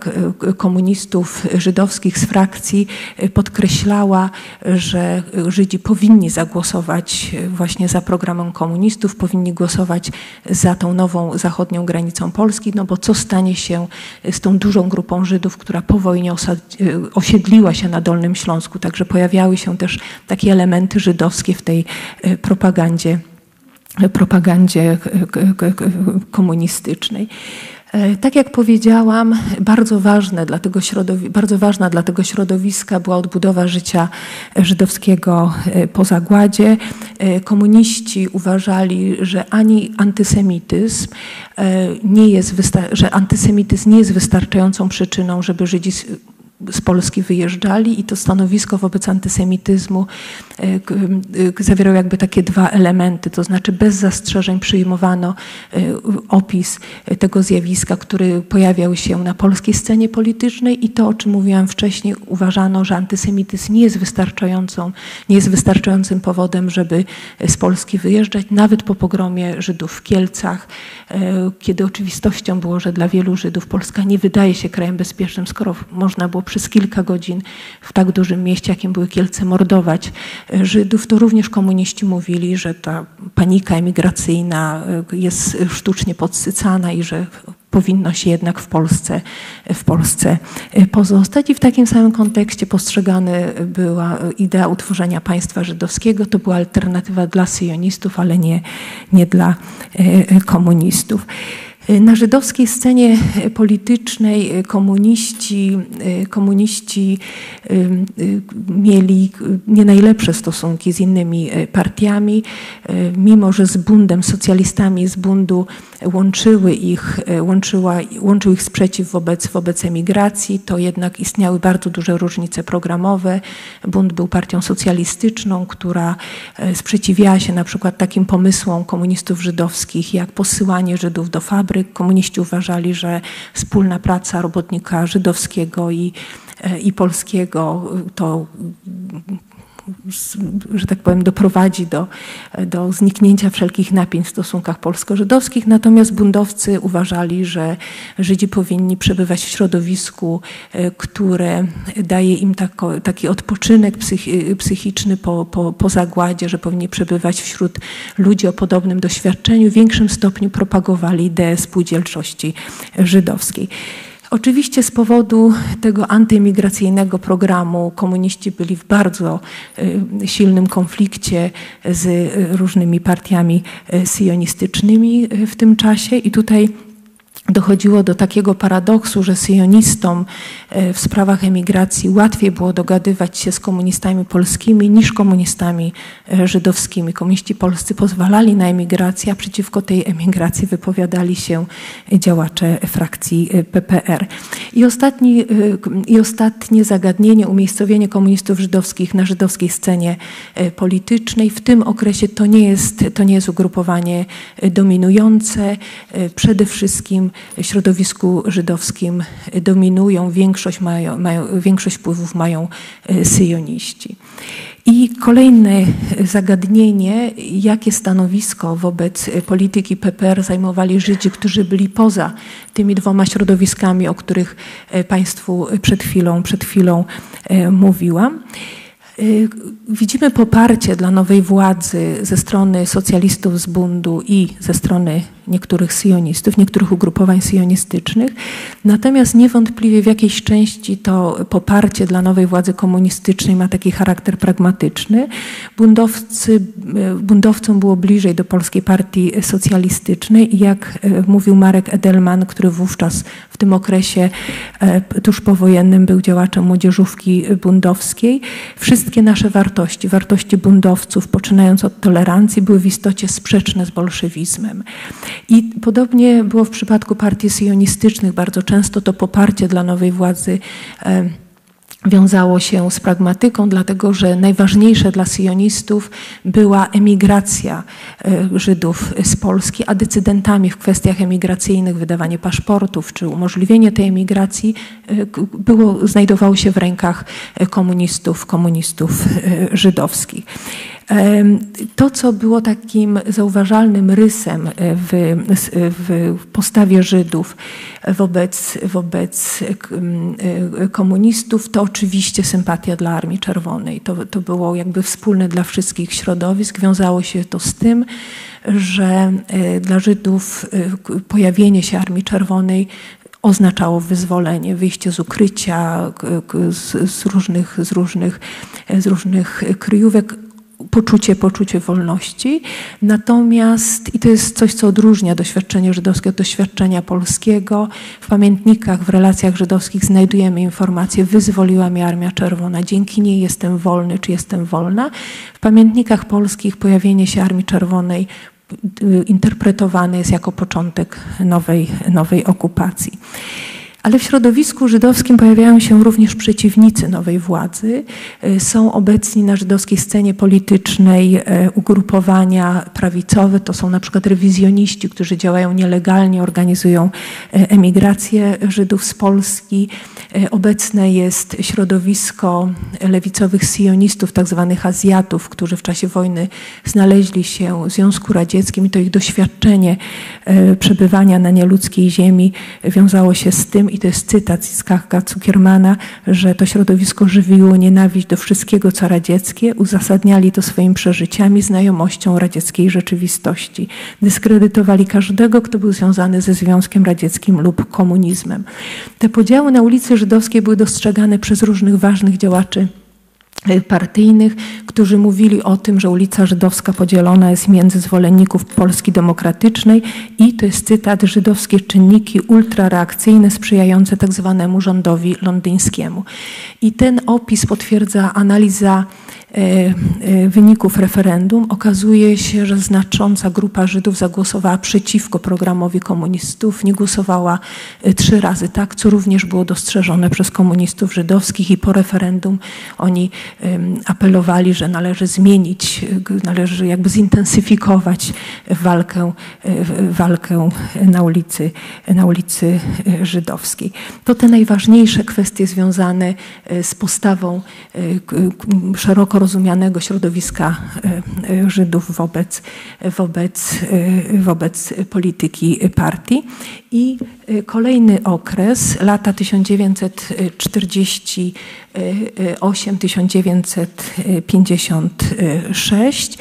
komunistów żydowskich z frakcji y, podkreślała, że Żydzi powinni zagłosować właśnie za programem komunistów, powinni głosować za tą nową zachodnią granicą Polski, no bo co stanie się z tą dużą grupą Żydów, która po wojnie osiedliła się na Dolnym Śląsku. Także pojawiały się też takie elementy żydowskie w tej e, propagandzie, propagandzie komunistycznej. E, tak jak powiedziałam, bardzo, ważne dla tego bardzo ważna dla tego środowiska była odbudowa życia żydowskiego e, po zagładzie. Komuniści uważali, że ani antysemityzm nie jest, że antysemityzm nie jest wystarczającą przyczyną, żeby Żydzi z Polski wyjeżdżali i to stanowisko wobec antysemityzmu e, e, zawierało jakby takie dwa elementy, to znaczy bez zastrzeżeń przyjmowano e, opis tego zjawiska, który pojawiał się na polskiej scenie politycznej i to, o czym mówiłam wcześniej, uważano, że antysemityzm nie jest wystarczającą, nie jest wystarczającym powodem, żeby z Polski wyjeżdżać, nawet po pogromie Żydów w Kielcach, kiedy oczywistością było, że dla wielu Żydów Polska nie wydaje się krajem bezpiecznym, skoro można było przez kilka godzin w tak dużym mieście, jakim były Kielce, mordować e, Żydów, to również komuniści mówili, że ta panika emigracyjna e, jest sztucznie podsycana i że powinno się jednak w Polsce, w Polsce e, pozostać. I w takim samym kontekście postrzegana była idea utworzenia państwa żydowskiego. To była alternatywa dla syjonistów, ale nie, nie dla komunistów. Na żydowskiej scenie politycznej komuniści, komuniści mieli nie najlepsze stosunki z innymi partiami, mimo że z bundem, socjalistami z bundu łączyły ich, łączyła, łączył ich sprzeciw wobec, wobec emigracji, to jednak istniały bardzo duże różnice programowe. Bund był partią socjalistyczną, która sprzeciwiała się na przykład takim pomysłom komunistów żydowskich, jak posyłanie Żydów do fabryk, Komuniści uważali, że wspólna praca robotnika żydowskiego i, i polskiego to że tak powiem, doprowadzi do, do zniknięcia wszelkich napięć w stosunkach polsko-żydowskich. Natomiast buntowcy uważali, że Żydzi powinni przebywać w środowisku, które daje im tako, taki odpoczynek psychiczny po, po, po zagładzie, że powinni przebywać wśród ludzi o podobnym doświadczeniu. W większym stopniu propagowali ideę spółdzielczości żydowskiej. Oczywiście z powodu tego antyimigracyjnego programu komuniści byli w bardzo y, silnym konflikcie z różnymi partiami y, sionistycznymi y, w tym czasie i tutaj dochodziło do takiego paradoksu, że syjonistom e, w sprawach emigracji łatwiej było dogadywać się z komunistami polskimi niż komunistami e, żydowskimi. Komuniści polscy pozwalali na emigrację, a przeciwko tej emigracji wypowiadali się działacze frakcji e, PPR. I, ostatni, i ostatnie zagadnienie, umiejscowienie komunistów żydowskich na żydowskiej scenie politycznej. W tym okresie to nie jest, to nie jest ugrupowanie dominujące. Przede wszystkim środowisku żydowskim dominują, większość, mają, mają, większość wpływów mają e, syjoniści. I kolejne zagadnienie, jakie stanowisko wobec polityki PPR zajmowali Żydzi, którzy byli poza tymi dwoma środowiskami, o których e, Państwu przed chwilą, przed chwilą e, mówiłam. Widzimy poparcie dla nowej władzy ze strony socjalistów z bundu i ze strony niektórych sionistów, niektórych ugrupowań sionistycznych. Natomiast niewątpliwie w jakiejś części to poparcie dla nowej władzy komunistycznej ma taki charakter pragmatyczny. Bundowcy, y, bundowcom było bliżej do Polskiej Partii Socjalistycznej i jak y, mówił Marek Edelman, który wówczas w tym okresie tuż powojennym był działaczem młodzieżówki bundowskiej, wszystkie nasze wartości, wartości buntowców, poczynając od tolerancji, były w istocie sprzeczne z bolszewizmem. I podobnie było w przypadku partii sionistycznych. Bardzo często to poparcie dla nowej władzy e, wiązało się z pragmatyką, dlatego że najważniejsze dla sionistów była emigracja e, Żydów z Polski, a decydentami w kwestiach emigracyjnych, wydawanie paszportów czy umożliwienie tej emigracji e, było, znajdowało się w rękach komunistów, komunistów żydowskich. To, co było takim zauważalnym rysem w, w postawie Żydów wobec, wobec komunistów, to oczywiście sympatia dla Armii Czerwonej. To, to było jakby wspólne dla wszystkich środowisk. Wiązało się to z tym, że e, dla Żydów e, pojawienie się Armii Czerwonej oznaczało wyzwolenie, wyjście z ukrycia, z, z, różnych, z, różnych, z różnych kryjówek, poczucie, poczucie wolności. Natomiast, i to jest coś, co odróżnia doświadczenie żydowskie od doświadczenia polskiego, w pamiętnikach, w relacjach żydowskich znajdujemy informację, wyzwoliła mnie Armia Czerwona, dzięki niej jestem wolny, czy jestem wolna. W pamiętnikach polskich pojawienie się Armii Czerwonej y, interpretowane jest jako początek nowej, nowej okupacji. Ale w środowisku żydowskim pojawiają się również przeciwnicy nowej władzy. Y, są obecni na żydowskiej scenie politycznej y, ugrupowania prawicowe, to są na przykład rewizjoniści, którzy działają nielegalnie, organizują y, emigrację Żydów z Polski. Obecne jest środowisko lewicowych sionistów, tak zwanych Azjatów, którzy w czasie wojny znaleźli się w Związku Radzieckim i to ich doświadczenie przebywania na nieludzkiej ziemi wiązało się z tym, i to jest cytat z Kachka Cukiermana, że to środowisko żywiło nienawiść do wszystkiego, co radzieckie, uzasadniali to swoimi przeżyciami, znajomością radzieckiej rzeczywistości. Dyskredytowali każdego, kto był związany ze Związkiem Radzieckim lub komunizmem. Te podziały na ulicy Żydowskiej były dostrzegane przez różnych ważnych działaczy partyjnych, którzy mówili o tym, że ulica Żydowska podzielona jest między zwolenników Polski Demokratycznej i to jest cytat żydowskie czynniki ultrareakcyjne sprzyjające tak zwanemu rządowi londyńskiemu. I ten opis potwierdza analiza wyników referendum okazuje się, że znacząca grupa Żydów zagłosowała przeciwko programowi komunistów, nie głosowała e, trzy razy tak, co również było dostrzeżone przez komunistów żydowskich i po referendum oni apelowali, że należy zmienić, należy jakby zintensyfikować walkę, walkę na ulicy, na ulicy żydowskiej. To te najważniejsze kwestie związane z postawą szeroko rozumianego środowiska Żydów wobec, wobec, wobec polityki partii. I kolejny okres, lata 1948-1956,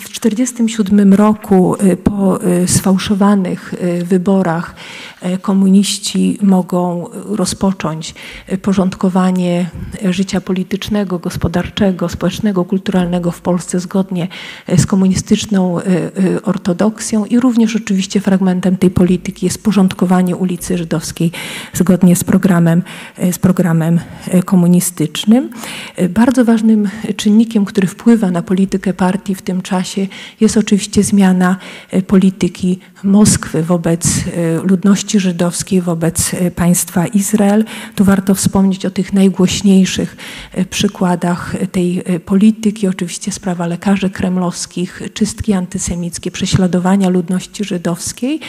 w 1947 roku po sfałszowanych wyborach komuniści mogą rozpocząć porządkowanie życia politycznego, gospodarczego, społecznego, kulturalnego w Polsce zgodnie z komunistyczną ortodoksją i również oczywiście fragmentem tej polityki jest porządkowanie ulicy Żydowskiej zgodnie z programem, z programem komunistycznym. Bardzo ważnym czynnikiem, który wpływa na politykę partii w tym czasie jest oczywiście zmiana polityki Moskwy wobec ludności żydowskiej wobec e, państwa Izrael. Tu warto wspomnieć o tych najgłośniejszych e, przykładach tej e, polityki. Oczywiście sprawa lekarzy kremlowskich, czystki antysemickie, prześladowania ludności żydowskiej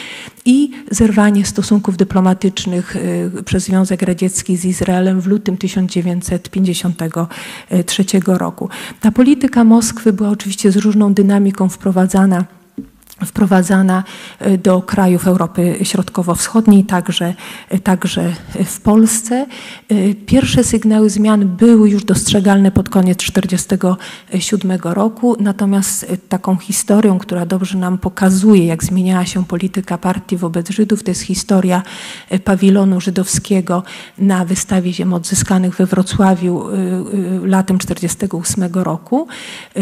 i zerwanie stosunków dyplomatycznych przez Związek Radziecki z Izraelem w lutym 1953 roku. Ta polityka Moskwy była oczywiście z różną dynamiką wprowadzana wprowadzana e, do krajów Europy Środkowo-Wschodniej, także, e, także w Polsce. E, pierwsze sygnały zmian były już dostrzegalne pod koniec 1947 roku, natomiast taką historią, która dobrze nam pokazuje, jak zmieniała się polityka partii wobec Żydów, to jest historia pawilonu żydowskiego na wystawie ziem odzyskanych we Wrocławiu latem 1948 roku.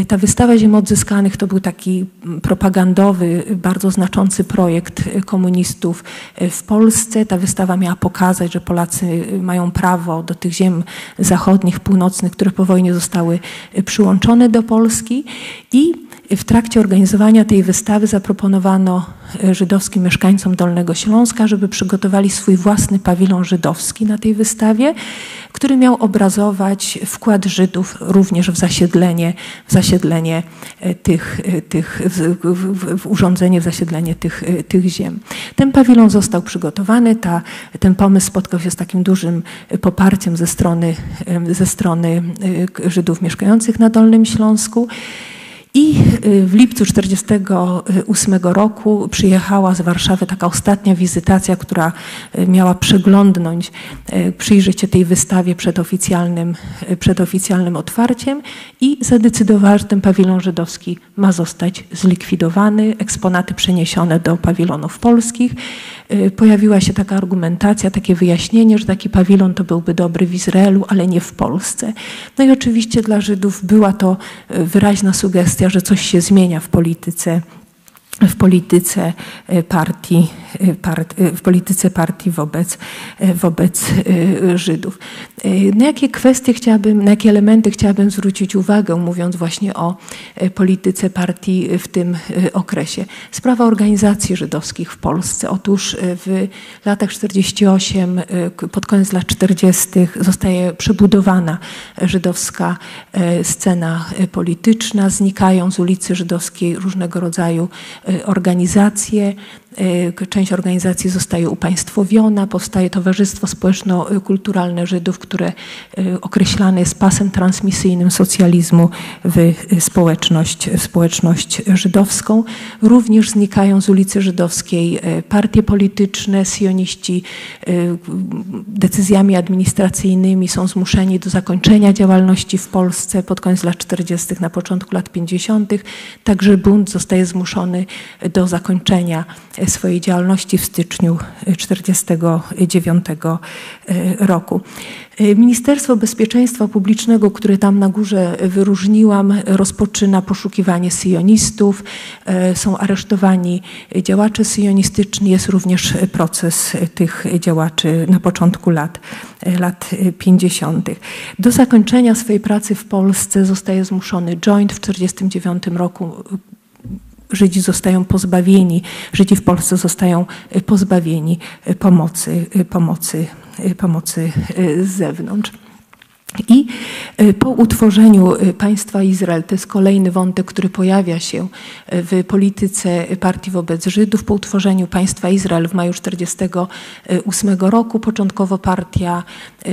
Ta wystawa ziem odzyskanych to był taki propagandowy bardzo znaczący projekt komunistów w Polsce. Ta wystawa miała pokazać, że Polacy mają prawo do tych ziem zachodnich, północnych, które po wojnie zostały przyłączone do Polski i w trakcie organizowania tej wystawy zaproponowano e, żydowskim mieszkańcom Dolnego Śląska, żeby przygotowali swój własny pawilon żydowski na tej wystawie, który miał obrazować wkład Żydów również w zasiedlenie, w zasiedlenie e, tych, e, tych w, w, w urządzenie, w zasiedlenie tych, tych ziem. Ten pawilon został przygotowany, ta, ten pomysł spotkał się z takim dużym poparciem ze strony, ze strony Żydów mieszkających na Dolnym Śląsku. I y, w lipcu 1948 roku przyjechała z Warszawy taka ostatnia wizytacja, która y, miała przeglądnąć, y, przyjrzeć się tej wystawie przed oficjalnym, przed oficjalnym otwarciem i zadecydowała, że ten pawilon żydowski ma zostać zlikwidowany, eksponaty przeniesione do pawilonów polskich. Pojawiła się taka argumentacja, takie wyjaśnienie, że taki pawilon to byłby dobry w Izraelu, ale nie w Polsce. No i oczywiście dla Żydów była to wyraźna sugestia, że coś się zmienia w polityce w polityce e, partii, e, part, e, w polityce partii wobec, wobec Żydów. Na jakie kwestie chciałabym, na jakie elementy chciałabym zwrócić uwagę, mówiąc właśnie o polityce partii w tym okresie? Sprawa organizacji żydowskich w Polsce. Otóż w latach 48, pod koniec lat 40. zostaje przebudowana żydowska scena polityczna, znikają z ulicy żydowskiej różnego rodzaju organizacje, część organizacji zostaje upaństwowiona, powstaje Towarzystwo Społeczno-Kulturalne Żydów, które y, określane jest pasem transmisyjnym socjalizmu w społeczność, w społeczność żydowską. Również znikają z ulicy Żydowskiej partie polityczne, sioniści decyzjami administracyjnymi są zmuszeni do zakończenia działalności w Polsce pod koniec lat 40., na początku lat 50. Także bunt zostaje zmuszony do zakończenia swojej działalności w styczniu 1949 roku. Ministerstwo Bezpieczeństwa Publicznego, które tam na górze wyróżniłam, rozpoczyna poszukiwanie syjonistów. Są aresztowani działacze syjonistyczni. Jest również proces tych działaczy na początku lat, lat 50. Do zakończenia swojej pracy w Polsce zostaje zmuszony joint w 1949 roku Żydzi zostają pozbawieni, Żydzi w Polsce zostają y, pozbawieni y, pomocy, y, pomocy, pomocy z zewnątrz. I y, po utworzeniu y, państwa Izrael, to jest kolejny wątek, który pojawia się y, w polityce partii wobec Żydów, po utworzeniu państwa Izrael w maju 1948 roku, początkowo partia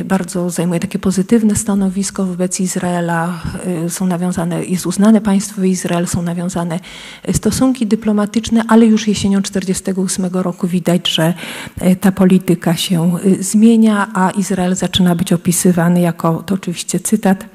bardzo zajmuje takie pozytywne stanowisko wobec Izraela, są nawiązane, jest uznane państwo Izrael, są nawiązane stosunki dyplomatyczne, ale już jesienią 1948 roku widać, że ta polityka się zmienia, a Izrael zaczyna być opisywany jako to oczywiście cytat,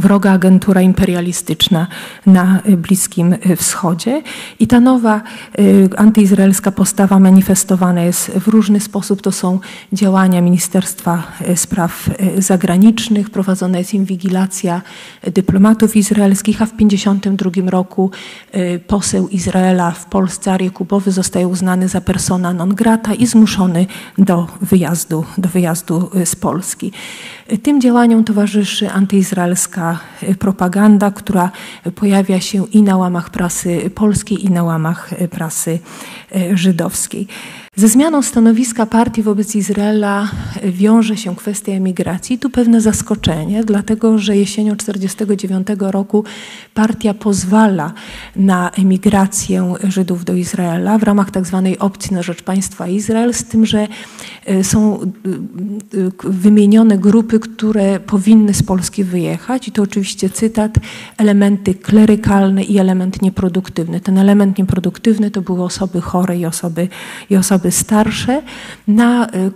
wroga agentura imperialistyczna na Bliskim Wschodzie. I ta nowa y, antyizraelska postawa manifestowana jest w różny sposób. To są działania Ministerstwa y, Spraw y, Zagranicznych, prowadzona jest inwigilacja dyplomatów izraelskich, a w 1952 roku poseł Izraela w Polsce, Arię Kubowy, zostaje uznany za persona non grata i zmuszony do wyjazdu, do wyjazdu z Polski. Tym działaniom towarzyszy antyizraelska propaganda, która pojawia się i na łamach prasy polskiej, i na łamach prasy żydowskiej. Ze zmianą stanowiska partii wobec Izraela wiąże się kwestia emigracji. Tu pewne zaskoczenie, dlatego że jesienią 1949 roku partia pozwala na emigrację Żydów do Izraela w ramach tzw. Tak opcji na rzecz państwa Izrael, z tym, że e, są e, e, wymienione grupy, które powinny z Polski wyjechać. I to oczywiście cytat, elementy klerykalne i element nieproduktywny. Ten element nieproduktywny to były osoby chore i osoby, i osoby osoby starsze. Na e,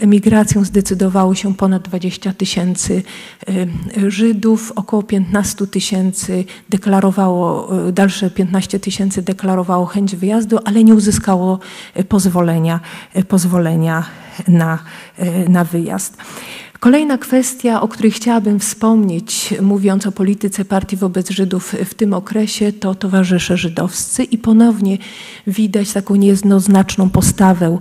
emigrację zdecydowało się ponad 20 tysięcy e, Żydów, około 15 tysięcy deklarowało, e, dalsze 15 tysięcy deklarowało chęć wyjazdu, ale nie uzyskało pozwolenia, pozwolenia na, na wyjazd. Kolejna kwestia, o której chciałabym wspomnieć, mówiąc o polityce partii wobec Żydów w tym okresie, to towarzysze żydowscy i ponownie widać taką niejednoznaczną postawę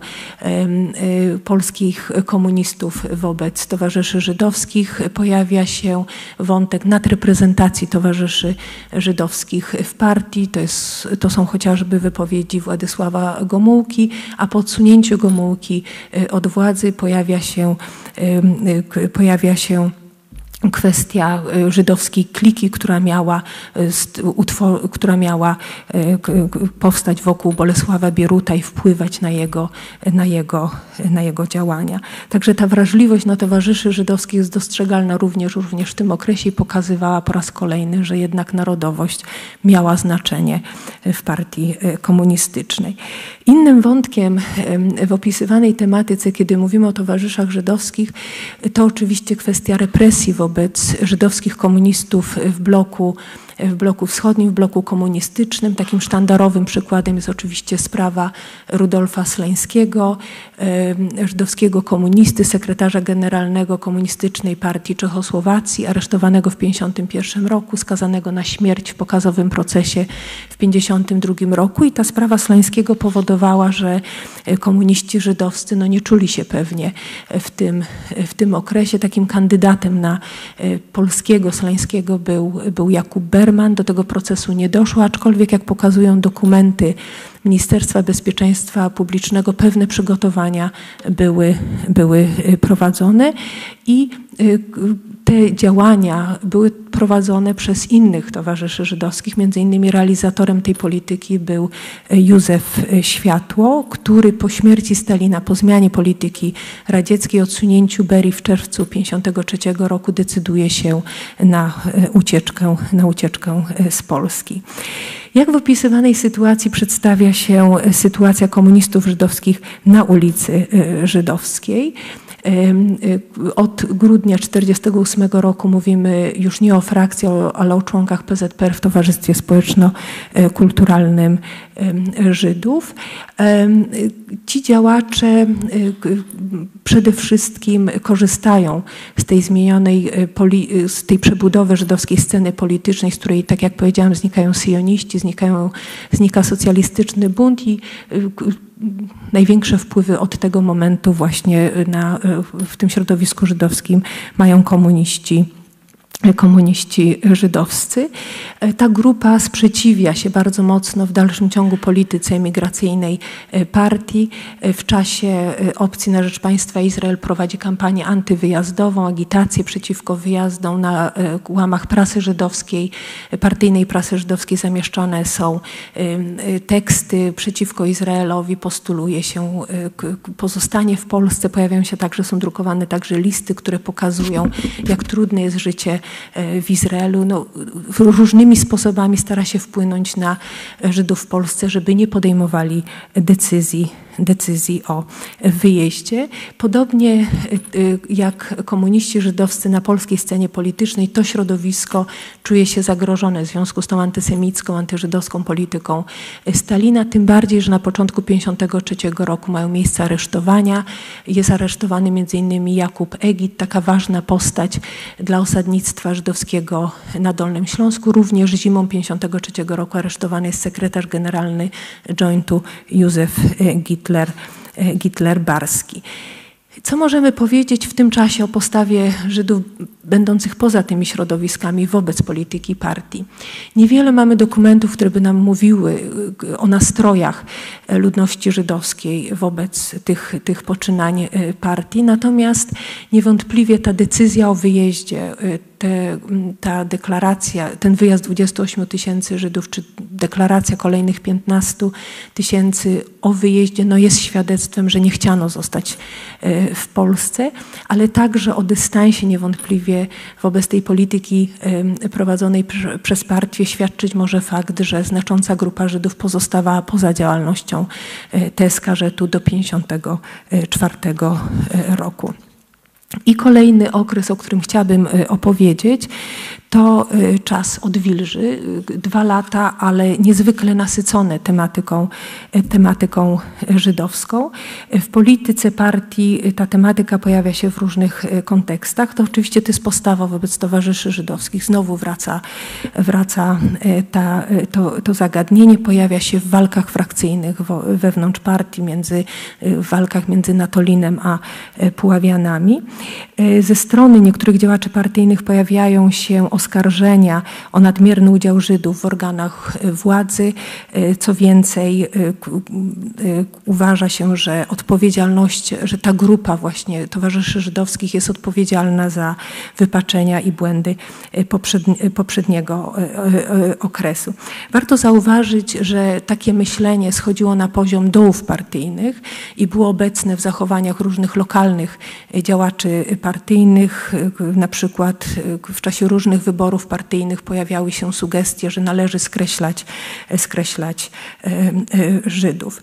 y, polskich komunistów wobec towarzyszy żydowskich. Pojawia się wątek nadreprezentacji towarzyszy żydowskich w partii. To, jest, to są chociażby wypowiedzi Władysława Gomułki, a po odsunięciu Gomułki y, od władzy pojawia się pojawia się kwestia y, żydowskiej kliki, która miała, y, która miała y, powstać wokół Bolesława Bieruta i wpływać na jego, na, jego, na jego działania. Także ta wrażliwość na towarzyszy żydowskich jest dostrzegalna również, również w tym okresie i pokazywała po raz kolejny, że jednak narodowość miała znaczenie w partii komunistycznej. Innym wątkiem w opisywanej tematyce, kiedy mówimy o towarzyszach żydowskich, to oczywiście kwestia represji wobec żydowskich komunistów w bloku w bloku wschodnim, w bloku komunistycznym. Takim sztandarowym przykładem jest oczywiście sprawa Rudolfa Sleńskiego, żydowskiego komunisty, sekretarza generalnego Komunistycznej Partii Czechosłowacji, aresztowanego w 1951 roku, skazanego na śmierć w pokazowym procesie w 1952 roku. I ta sprawa Sleńskiego powodowała, że komuniści żydowscy no, nie czuli się pewnie w tym, w tym okresie. Takim kandydatem na e, polskiego Sleńskiego był, był Jakub Berman, Berman. Do tego procesu nie doszło, aczkolwiek jak pokazują dokumenty Ministerstwa Bezpieczeństwa Publicznego, pewne przygotowania były, były y, prowadzone i y, te działania były prowadzone przez innych towarzyszy żydowskich. Między innymi realizatorem tej polityki był y, Józef Światło, który po śmierci Stalina, po zmianie polityki radzieckiej, odsunięciu Berii w czerwcu 1953 roku decyduje się na ucieczkę, na ucieczkę z Polski. Jak w opisywanej sytuacji przedstawia się sytuacja komunistów żydowskich na ulicy y, Żydowskiej? Y, od grudnia 1948 roku mówimy już nie o frakcji, ale o członkach PZPR w Towarzystwie Społeczno-Kulturalnym Żydów. Ci działacze y, przede wszystkim korzystają z tej zmienionej, z tej przebudowy żydowskiej sceny politycznej, z której, tak jak powiedziałam, znikają syjoniści, znikają, znika socjalistyczny bunt i największe wpływy od tego momentu właśnie na, w tym środowisku żydowskim mają komuniści komuniści żydowscy. E, ta grupa sprzeciwia się bardzo mocno w dalszym ciągu polityce emigracyjnej e, partii. E, w czasie opcji na rzecz państwa Izrael prowadzi kampanię antywyjazdową, agitację przeciwko wyjazdom na łamach prasy żydowskiej, partyjnej prasy żydowskiej zamieszczone są teksty przeciwko Izraelowi, postuluje się pozostanie w Polsce, pojawiają się także, są drukowane także listy, które pokazują, jak trudne jest życie w Izraelu. No, różnymi sposobami stara się wpłynąć na Żydów w Polsce, żeby nie podejmowali decyzji decyzji o wyjeździe. Podobnie e, jak komuniści żydowscy na polskiej scenie politycznej, to środowisko czuje się zagrożone w związku z tą antysemicką, antyżydowską polityką Stalina, tym bardziej, że na początku 1953 roku mają miejsce aresztowania. Jest aresztowany m.in. Jakub Egid, taka ważna postać dla osadnictwa żydowskiego na Dolnym Śląsku. Również zimą 1953 roku aresztowany jest sekretarz generalny jointu Józef Git Hitler, e, Hitler Barski. Co możemy powiedzieć w tym czasie o postawie Żydów będących poza tymi środowiskami wobec polityki partii? Niewiele mamy dokumentów, które by nam mówiły e, o nastrojach e, ludności żydowskiej wobec tych, tych poczynań partii, natomiast niewątpliwie ta decyzja o wyjeździe te, ta deklaracja, ten wyjazd 28 tysięcy Żydów, czy deklaracja kolejnych 15 tysięcy o wyjeździe, no jest świadectwem, że nie chciano zostać e, w Polsce, ale także o dystansie niewątpliwie wobec tej polityki prowadzonej przez partię świadczyć może fakt, że znacząca grupa Żydów pozostawała poza działalnością e, TSKŻ-u do 1954 e, roku. I kolejny okres, o którym chciałabym y, opowiedzieć, to y, czas odwilży, y, dwa lata, ale niezwykle nasycone tematyką, y, tematyką żydowską. W polityce partii ta tematyka pojawia się w różnych kontekstach. To oczywiście to jest postawa wobec towarzyszy żydowskich. Znowu wraca, wraca ta, to, to zagadnienie, pojawia się w walkach frakcyjnych wewnątrz partii, między, w walkach między Natolinem a Puławianami. Ze strony niektórych działaczy partyjnych pojawiają się oskarżenia o nadmierny udział Żydów w organach e, władzy. E, co więcej, e, uważa się, że odpowiedzialność, że ta grupa właśnie towarzyszy żydowskich jest odpowiedzialna za wypaczenia i błędy poprzedniego okresu. Warto zauważyć, że takie myślenie schodziło na poziom dołów partyjnych i było obecne w zachowaniach różnych lokalnych działaczy partyjnych, na przykład w czasie różnych wyborów wyborów partyjnych pojawiały się sugestie, że należy skreślać, skreślać e, e, Żydów.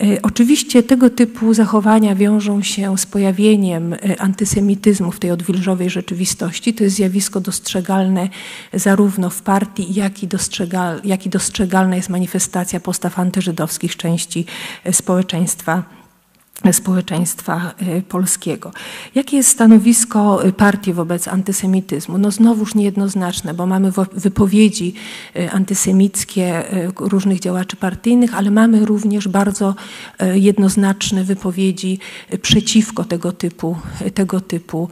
E, oczywiście tego typu zachowania wiążą się z pojawieniem antysemityzmu w tej odwilżowej rzeczywistości. To jest zjawisko dostrzegalne zarówno w partii, jak i, dostrzegal, jak i dostrzegalna jest manifestacja postaw antyżydowskich części społeczeństwa społeczeństwa y, polskiego. Jakie jest stanowisko y, partii wobec antysemityzmu? No znowuż niejednoznaczne, bo mamy wypowiedzi y, antysemickie różnych działaczy partyjnych, ale mamy również bardzo jednoznaczne wypowiedzi przeciwko tego typu, tego typu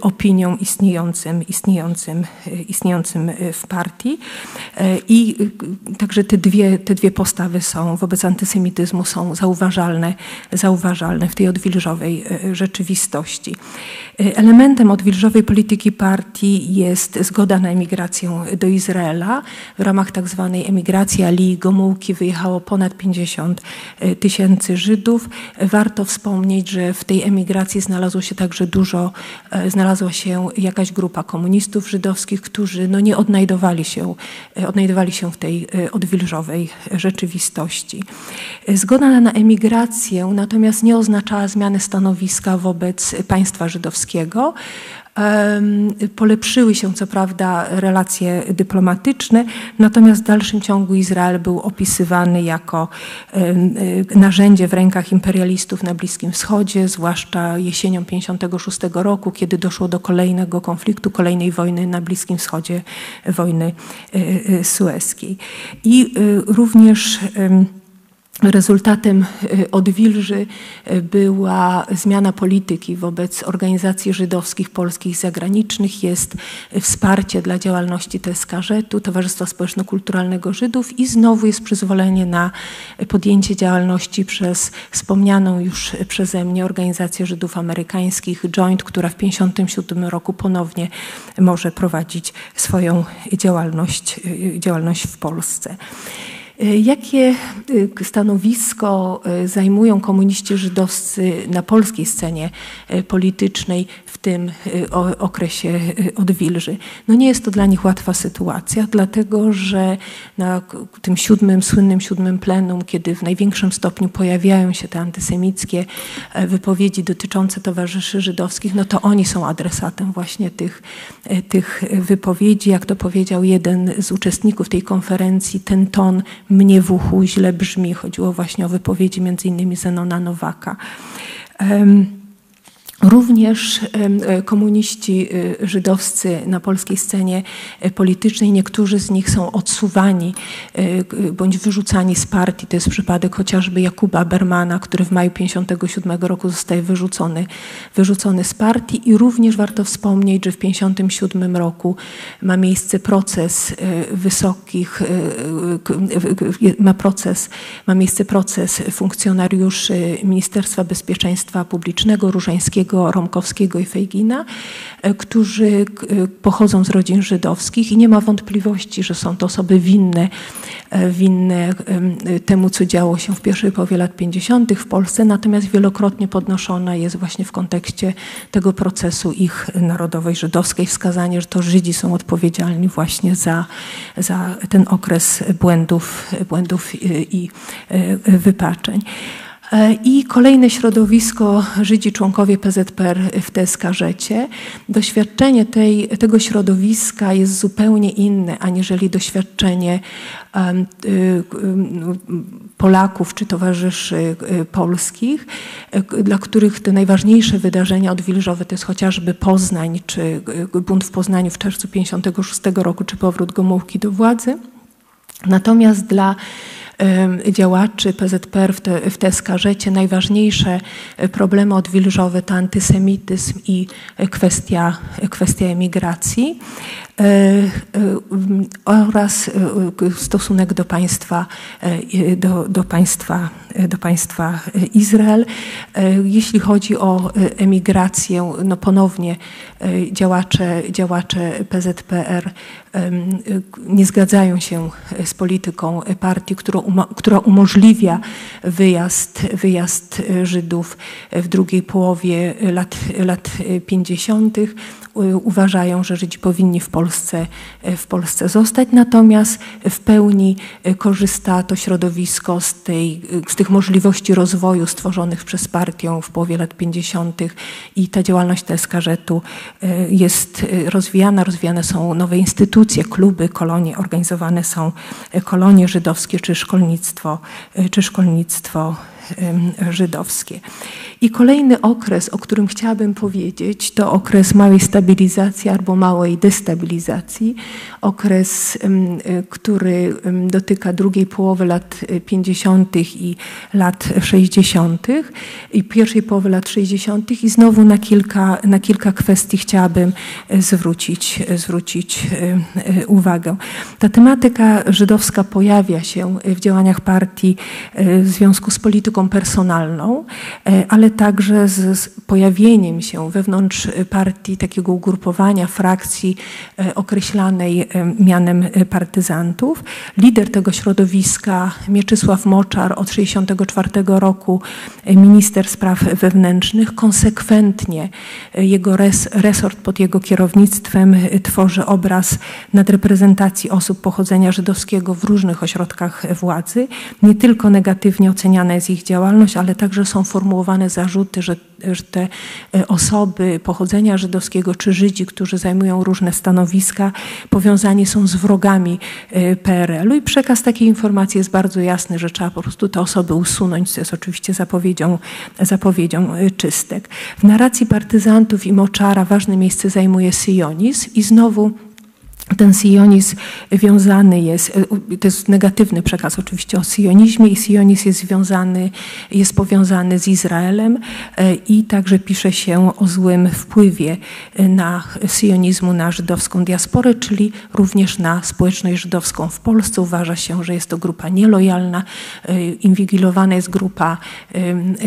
opiniom istniejącym, istniejącym, istniejącym w partii. I także te dwie, te dwie postawy są wobec antysemityzmu są zauważalne zauważalne w tej odwilżowej e, rzeczywistości. E, elementem odwilżowej polityki partii jest zgoda na emigrację do Izraela. W ramach tak zwanej emigracji Ali Gomułki wyjechało ponad 50 e, tysięcy Żydów. Warto wspomnieć, że w tej emigracji znalazło się także dużo, znalazła się jakaś grupa komunistów żydowskich, którzy no nie odnajdowali się, odnajdowali się w tej odwilżowej rzeczywistości. Zgoda na emigrację natomiast nie oznaczała zmiany stanowiska wobec państwa żydowskiego. Polepszyły się co prawda relacje dyplomatyczne, natomiast w dalszym ciągu Izrael był opisywany jako narzędzie w rękach imperialistów na Bliskim Wschodzie, zwłaszcza jesienią 1956 roku, kiedy doszło do kolejnego konfliktu, kolejnej wojny na Bliskim Wschodzie, wojny e, e, sueskiej. I e, również Rezultatem y, odwilży y, była zmiana polityki wobec organizacji żydowskich, polskich i zagranicznych. Jest wsparcie dla działalności TSKŻ-u, Towarzystwa Społeczno-Kulturalnego Żydów i znowu jest przyzwolenie na podjęcie działalności przez wspomnianą już przeze mnie Organizację Żydów Amerykańskich Joint, która w 1957 roku ponownie może prowadzić swoją działalność, y, działalność w Polsce. Y, jakie y, stanowisko y, zajmują komuniści żydowscy na polskiej scenie politycznej w tym okresie odwilży? No nie jest to dla nich łatwa sytuacja, dlatego że na tym siódmym, słynnym siódmym plenum, kiedy w największym stopniu pojawiają się te antysemickie wypowiedzi dotyczące towarzyszy żydowskich, no to oni są adresatem właśnie tych, tych wypowiedzi. Jak to powiedział jeden z uczestników tej konferencji, ten ton mnie w uchu źle brzmi. Chodziło właśnie o wypowiedzi między innymi Zenona Nowaka. Również e, komuniści e, żydowscy na polskiej scenie e, politycznej, niektórzy z nich są odsuwani bądź wyrzucani z partii. To jest przypadek chociażby Jakuba Bermana, który w maju 1957 roku zostaje wyrzucony, wyrzucony z partii i również warto wspomnieć, że w 1957 roku ma miejsce proces wysokich, ma proces, ma miejsce proces funkcjonariuszy Ministerstwa Bezpieczeństwa Publicznego Różańskiego Romkowskiego i Fejgina, e, którzy e, pochodzą z rodzin żydowskich i nie ma wątpliwości, że są to osoby winne, e, winne temu, co działo się w pierwszej połowie lat 50. w Polsce, natomiast wielokrotnie podnoszona jest właśnie w kontekście tego procesu ich narodowej żydowskiej wskazanie, że to Żydzi są odpowiedzialni właśnie za, za ten okres błędów, błędów i wypaczeń. E, I kolejne środowisko, Żydzi członkowie PZPR w TSKŻecie. Doświadczenie tej, tego środowiska jest zupełnie inne, aniżeli doświadczenie y, Polaków czy towarzyszy y, polskich, y, dla których te najważniejsze wydarzenia odwilżowe to jest chociażby Poznań, czy bunt w Poznaniu w czerwcu 1956 roku, czy powrót Gomułki do władzy. Natomiast dla działaczy PZPR w, te, w TSKŻecie najważniejsze e, problemy odwilżowe to antysemityzm i e, kwestia, kwestia emigracji. E, e, oraz e, stosunek do państwa, do, do, państwa, do państwa Izrael. Jeśli chodzi o emigrację, no ponownie działacze, działacze PZPR nie zgadzają się z polityką partii, która, umożliwia wyjazd, wyjazd Żydów w drugiej połowie lat, lat 50. Uważają, że Żydzi powinni w Polsce e, w Polsce zostać. Natomiast w pełni e, korzysta to środowisko z, tej, z tych możliwości rozwoju stworzonych przez partię w połowie lat 50. i ta działalność TSKŻ-u jest rozwijana. Rozwijane są nowe instytucje, kluby, kolonie, organizowane są kolonie żydowskie czy szkolnictwo, czy szkolnictwo żydowskie. I kolejny okres, o którym chciałabym powiedzieć, to okres małej stabilizacji albo małej destabilizacji. Okres, y, który dotyka drugiej połowy lat 50. i lat 60. i pierwszej połowy lat 60. i znowu na kilka, na kilka kwestii chciałabym e, zwrócić, e, zwrócić e, uwagę. Ta tematyka żydowska pojawia się w działaniach partii w związku z polityką personalną, ale także z, pojawieniem się wewnątrz partii takiego ugrupowania, frakcji e, określanej e, mianem e, partyzantów. Lider tego środowiska, Mieczysław Moczar, od 1964 roku minister spraw wewnętrznych, konsekwentnie jego res, resort pod jego kierownictwem tworzy obraz nadreprezentacji osób pochodzenia żydowskiego w różnych ośrodkach władzy. Nie tylko negatywnie oceniana jest ich działalność, ale także są formułowane za zarzuty, że, że te e, osoby pochodzenia żydowskiego czy Żydzi, którzy zajmują różne stanowiska, powiązani są z wrogami e, PRL-u. I przekaz takiej informacji jest bardzo jasny, że trzeba po prostu te osoby usunąć, co jest oczywiście zapowiedzią, zapowiedzią e, czystek. W narracji partyzantów i Moczara ważne miejsce zajmuje syjonizm i znowu ten sionizm wiązany jest, e, to jest negatywny przekaz oczywiście o sionizmie i sionizm jest związany, jest powiązany z Izraelem e, i także pisze się o złym wpływie e, na sionizmu na żydowską diasporę, czyli również na społeczność żydowską w Polsce. Uważa się, że jest to grupa nielojalna. Inwigilowana jest grupa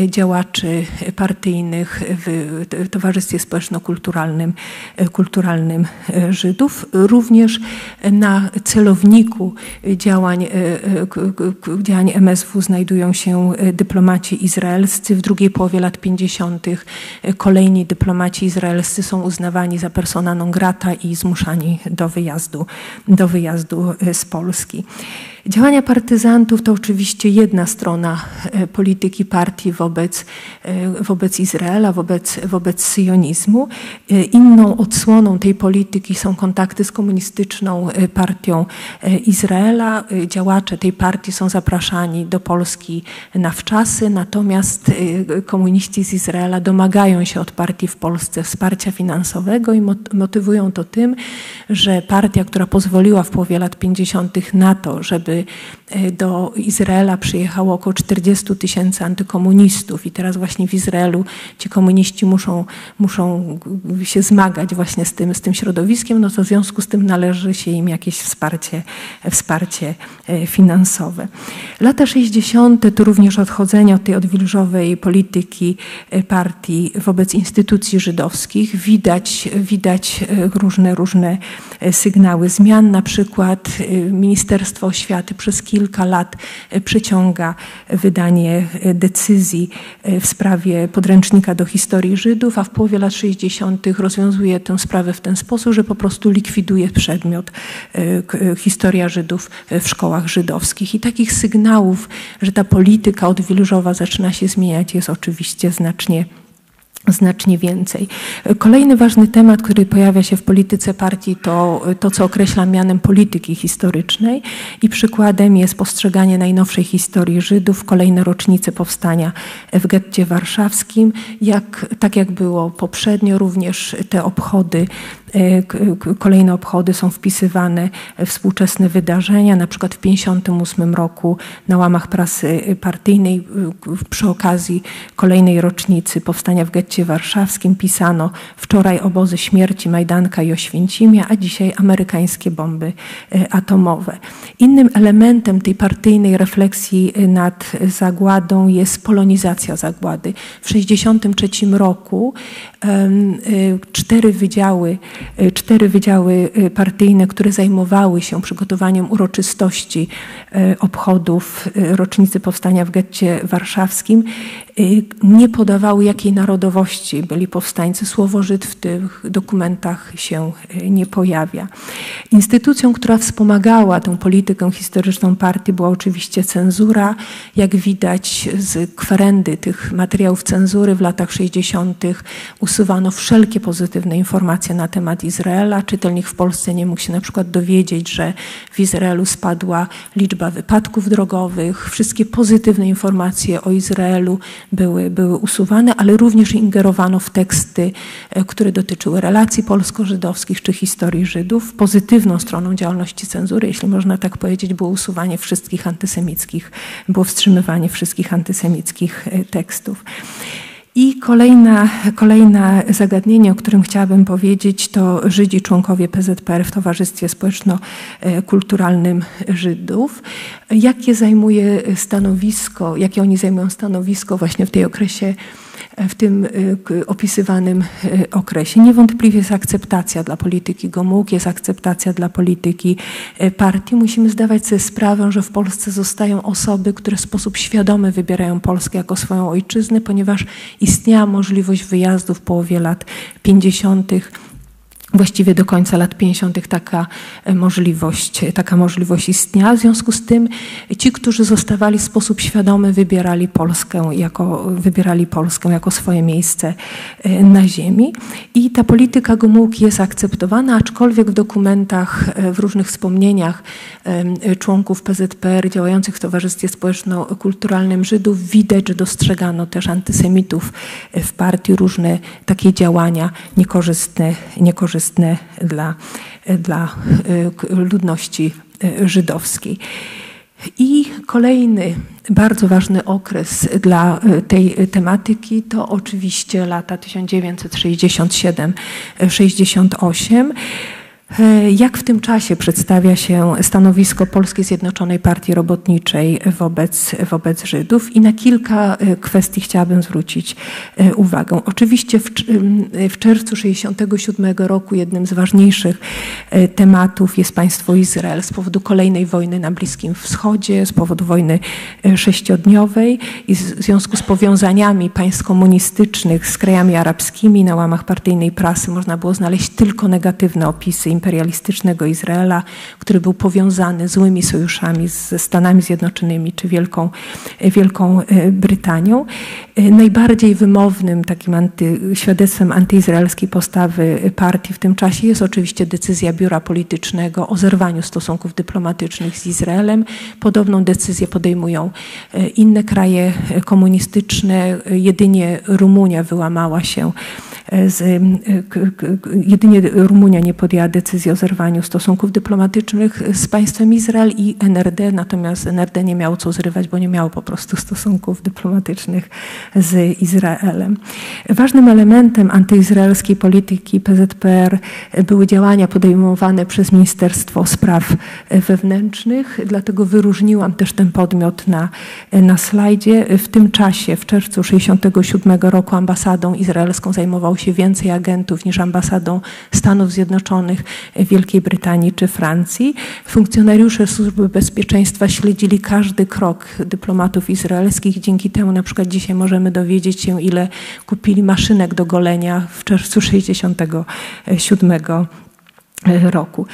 działaczy partyjnych w Towarzystwie Społeczno-Kulturalnym kulturalnym Żydów. Również również na celowniku działań, e, e, działań MSW znajdują się dyplomaci izraelscy. W drugiej połowie lat 50. kolejni dyplomaci izraelscy są uznawani za persona non grata i zmuszani do wyjazdu, do wyjazdu z Polski. Działania partyzantów to oczywiście jedna strona e, polityki partii wobec, e, wobec Izraela, wobec, wobec syjonizmu. E, inną odsłoną tej polityki są kontakty z komunistyczną partią Izraela. Działacze tej partii są zapraszani do Polski na wczasy, natomiast komuniści z Izraela domagają się od partii w Polsce wsparcia finansowego i motywują to tym, że partia, która pozwoliła w połowie lat 50. na to, żeby E, do Izraela przyjechało około 40 tysięcy antykomunistów i teraz właśnie w Izraelu ci komuniści muszą, muszą się zmagać właśnie z tym, z tym środowiskiem, no to w związku z tym należy się im jakieś wsparcie, wsparcie e, finansowe. Lata 60. to również odchodzenie od tej odwilżowej polityki e, partii wobec instytucji żydowskich. Widać, widać różne, różne sygnały zmian, na przykład Ministerstwo Oświaty przez kilka lat e, przeciąga wydanie e, decyzji e, w sprawie podręcznika do historii Żydów, a w połowie lat 60. rozwiązuje tę sprawę w ten sposób, że po prostu likwiduje przedmiot historia Żydów w szkołach żydowskich. I takich sygnałów, że ta polityka odwilżowa zaczyna się zmieniać, jest oczywiście znacznie znacznie więcej. Kolejny ważny temat, który pojawia się w polityce partii, to to, co określam mianem polityki historycznej i przykładem jest postrzeganie najnowszej historii Żydów, kolejne rocznice powstania w getcie warszawskim. Jak, tak jak było poprzednio, również te obchody kolejne obchody są wpisywane współczesne wydarzenia. Na przykład w 1958 roku na łamach prasy partyjnej przy okazji kolejnej rocznicy powstania w getcie warszawskim pisano wczoraj obozy śmierci Majdanka i Oświęcimia, a dzisiaj amerykańskie bomby e, atomowe. Innym elementem tej partyjnej refleksji nad zagładą jest polonizacja zagłady. W 1963 roku Y, cztery wydziały, y, cztery wydziały y, partyjne, które zajmowały się przygotowaniem uroczystości obchodów rocznicy powstania w getcie warszawskim, nie podawały jakiej narodowości byli powstańcy. Słowo Żyd w tych dokumentach się nie pojawia. Instytucją, która wspomagała tę politykę historyczną partii była oczywiście cenzura. Jak widać z kwerendy tych materiałów cenzury w latach 60 usuwano wszelkie pozytywne informacje na temat Izraela. Czytelnik w Polsce nie mógł się na przykład dowiedzieć, że w Izraelu spadła liczba wypadków drogowych. Wszystkie pozytywne informacje o Izraelu były, były usuwane, ale również ingerowano w teksty, e, które dotyczyły relacji polsko-żydowskich czy historii Żydów. Pozytywną stroną działalności cenzury, jeśli można tak powiedzieć, było usuwanie wszystkich antysemickich, było wstrzymywanie wszystkich antysemickich e, tekstów. I kolejna, kolejne zagadnienie, o którym chciałabym powiedzieć, to Żydzi członkowie PZPR w Towarzystwie Społeczno-Kulturalnym Żydów. Jakie zajmuje stanowisko, jakie oni zajmują stanowisko właśnie w tej okresie w tym y, opisywanym y, okresie. Niewątpliwie jest akceptacja dla polityki Gomułk, jest akceptacja dla polityki y, partii. Musimy zdawać sobie sprawę, że w Polsce zostają osoby, które w sposób świadomy wybierają Polskę jako swoją ojczyznę, ponieważ istniała możliwość wyjazdu w połowie lat 50 Właściwie do końca lat 50. taka e, możliwość, taka możliwość istniała. W związku z tym ci, którzy zostawali w sposób świadomy, wybierali Polskę jako, wybierali Polskę jako swoje miejsce e, na ziemi. I ta polityka Gomułki jest akceptowana, aczkolwiek w dokumentach, e, w różnych wspomnieniach członków PZPR działających w Towarzystwie Społeczno-Kulturalnym Żydów widać, że dostrzegano też antysemitów w partii, różne takie działania niekorzystne, niekorzystne niekorzystne dla, dla ludności żydowskiej. I kolejny bardzo ważny okres dla tej tematyki to oczywiście lata 1967-68. E, jak w tym czasie przedstawia się stanowisko Polskiej Zjednoczonej Partii Robotniczej wobec, wobec Żydów? I na kilka e, kwestii chciałabym zwrócić e, uwagę. Oczywiście w, w czerwcu 1967 roku jednym z ważniejszych tematów jest państwo Izrael z powodu kolejnej wojny na Bliskim Wschodzie, z powodu wojny sześciodniowej i w związku z powiązaniami państw komunistycznych z krajami arabskimi na łamach partyjnej prasy można było znaleźć tylko negatywne opisy imperialistycznego Izraela, który był powiązany złymi sojuszami ze Stanami Zjednoczonymi czy Wielką, Wielką e, Brytanią. E, najbardziej wymownym takim anty, świadectwem antyizraelskiej postawy partii w tym czasie jest oczywiście decyzja biura politycznego o zerwaniu stosunków dyplomatycznych z Izraelem. Podobną decyzję podejmują e, inne kraje komunistyczne. Jedynie Rumunia wyłamała się z, jedynie Rumunia nie podjęła decyzji o zerwaniu stosunków dyplomatycznych z państwem Izrael i NRD, natomiast NRD nie miało co zrywać, bo nie miało po prostu stosunków dyplomatycznych z Izraelem. Ważnym elementem antyizraelskiej polityki PZPR były działania podejmowane przez Ministerstwo Spraw Wewnętrznych, dlatego wyróżniłam też ten podmiot na, na slajdzie. W tym czasie, w czerwcu 1967 roku ambasadą izraelską zajmował się więcej agentów niż ambasadą Stanów Zjednoczonych, Wielkiej Brytanii czy Francji. Funkcjonariusze Służby Bezpieczeństwa śledzili każdy krok dyplomatów izraelskich. Dzięki temu na przykład dzisiaj możemy dowiedzieć się, ile kupili maszynek do golenia w czerwcu 1967 roku.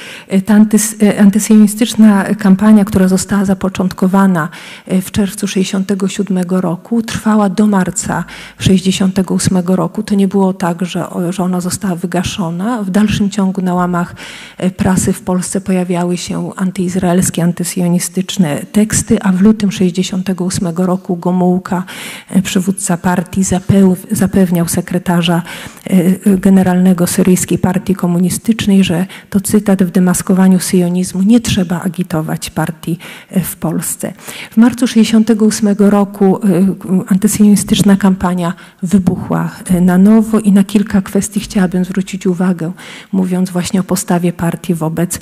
Ta antys, antysemityczna kampania, która została zapoczątkowana e, w czerwcu 67 roku, trwała do marca 68 roku. To nie było tak, że, ona została wygaszona. W dalszym ciągu na łamach e, prasy w Polsce pojawiały się antyizraelskie, antysionistyczne teksty, a w lutym 68 roku Gomułka, e, przywódca partii, zapewniał sekretarza generalnego syryjskiej partii komunistycznej, że to cytat w demaskowaniu syjonizmu. Nie trzeba agitować partii e, w Polsce. W marcu 1968 roku e, antysyjonistyczna kampania wybuchła e, na nowo i na kilka kwestii chciałabym zwrócić uwagę, mówiąc właśnie o postawie partii wobec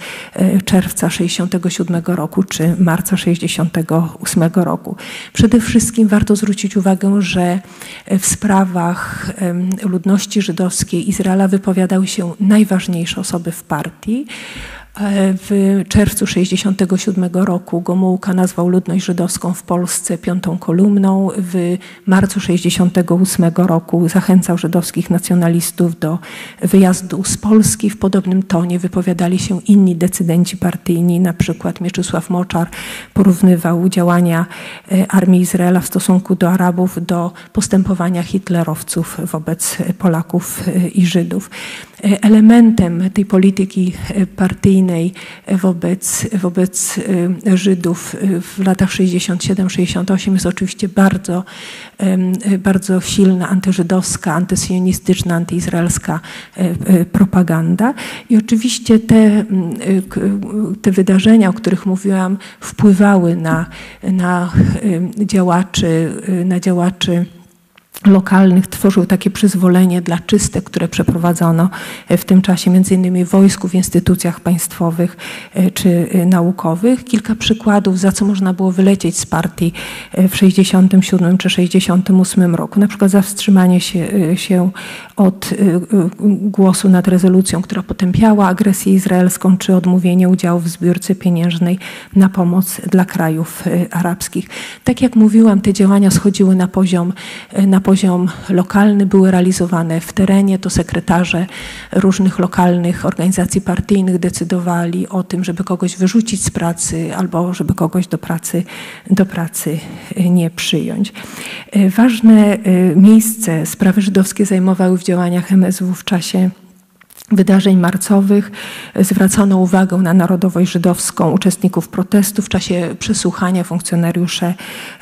czerwca 67 roku czy marca 68 roku. Przede wszystkim warto zwrócić uwagę, że w sprawach ludności żydowskiej Izraela wypowiadały się najważniejsze osoby w partii partii. E, w czerwcu 1967 roku Gomułka nazwał ludność żydowską w Polsce piątą kolumną. W marcu 1968 roku zachęcał żydowskich nacjonalistów do wyjazdu z Polski. W podobnym tonie wypowiadali się inni decydenci partyjni, na przykład Mieczysław Moczar porównywał działania e, armii Izraela w stosunku do Arabów do postępowania hitlerowców wobec Polaków e, i Żydów. Elementem tej polityki partyjnej wobec, wobec y, Żydów w latach 67-68 jest oczywiście bardzo, bardzo silna antyżydowska, antysionistyczna, antyizraelska y, y, propaganda. I oczywiście te, te wydarzenia, o których mówiłam, wpływały na, na działaczy, na działaczy lokalnych tworzył takie przyzwolenie dla czystek, które przeprowadzono e, w tym czasie, między innymi w wojsku, w instytucjach państwowych e, czy e, naukowych. Kilka przykładów, za co można było wylecieć z partii w 67 czy 68 roku. Na przykład za wstrzymanie się, się od głosu nad rezolucją, która potępiała agresję izraelską, czy odmówienie udziału w zbiórce pieniężnej na pomoc dla krajów arabskich. Tak jak mówiłam, te działania schodziły na poziom, na poziom poziom lokalny były realizowane w terenie. To sekretarze różnych lokalnych organizacji partyjnych decydowali o tym, żeby kogoś wyrzucić z pracy albo żeby kogoś do pracy, do pracy nie przyjąć. Ważne y, miejsce sprawy żydowskie zajmowały w działaniach MSW w czasie wydarzeń marcowych zwracano uwagę na narodowość żydowską uczestników protestu. W czasie przesłuchania funkcjonariusze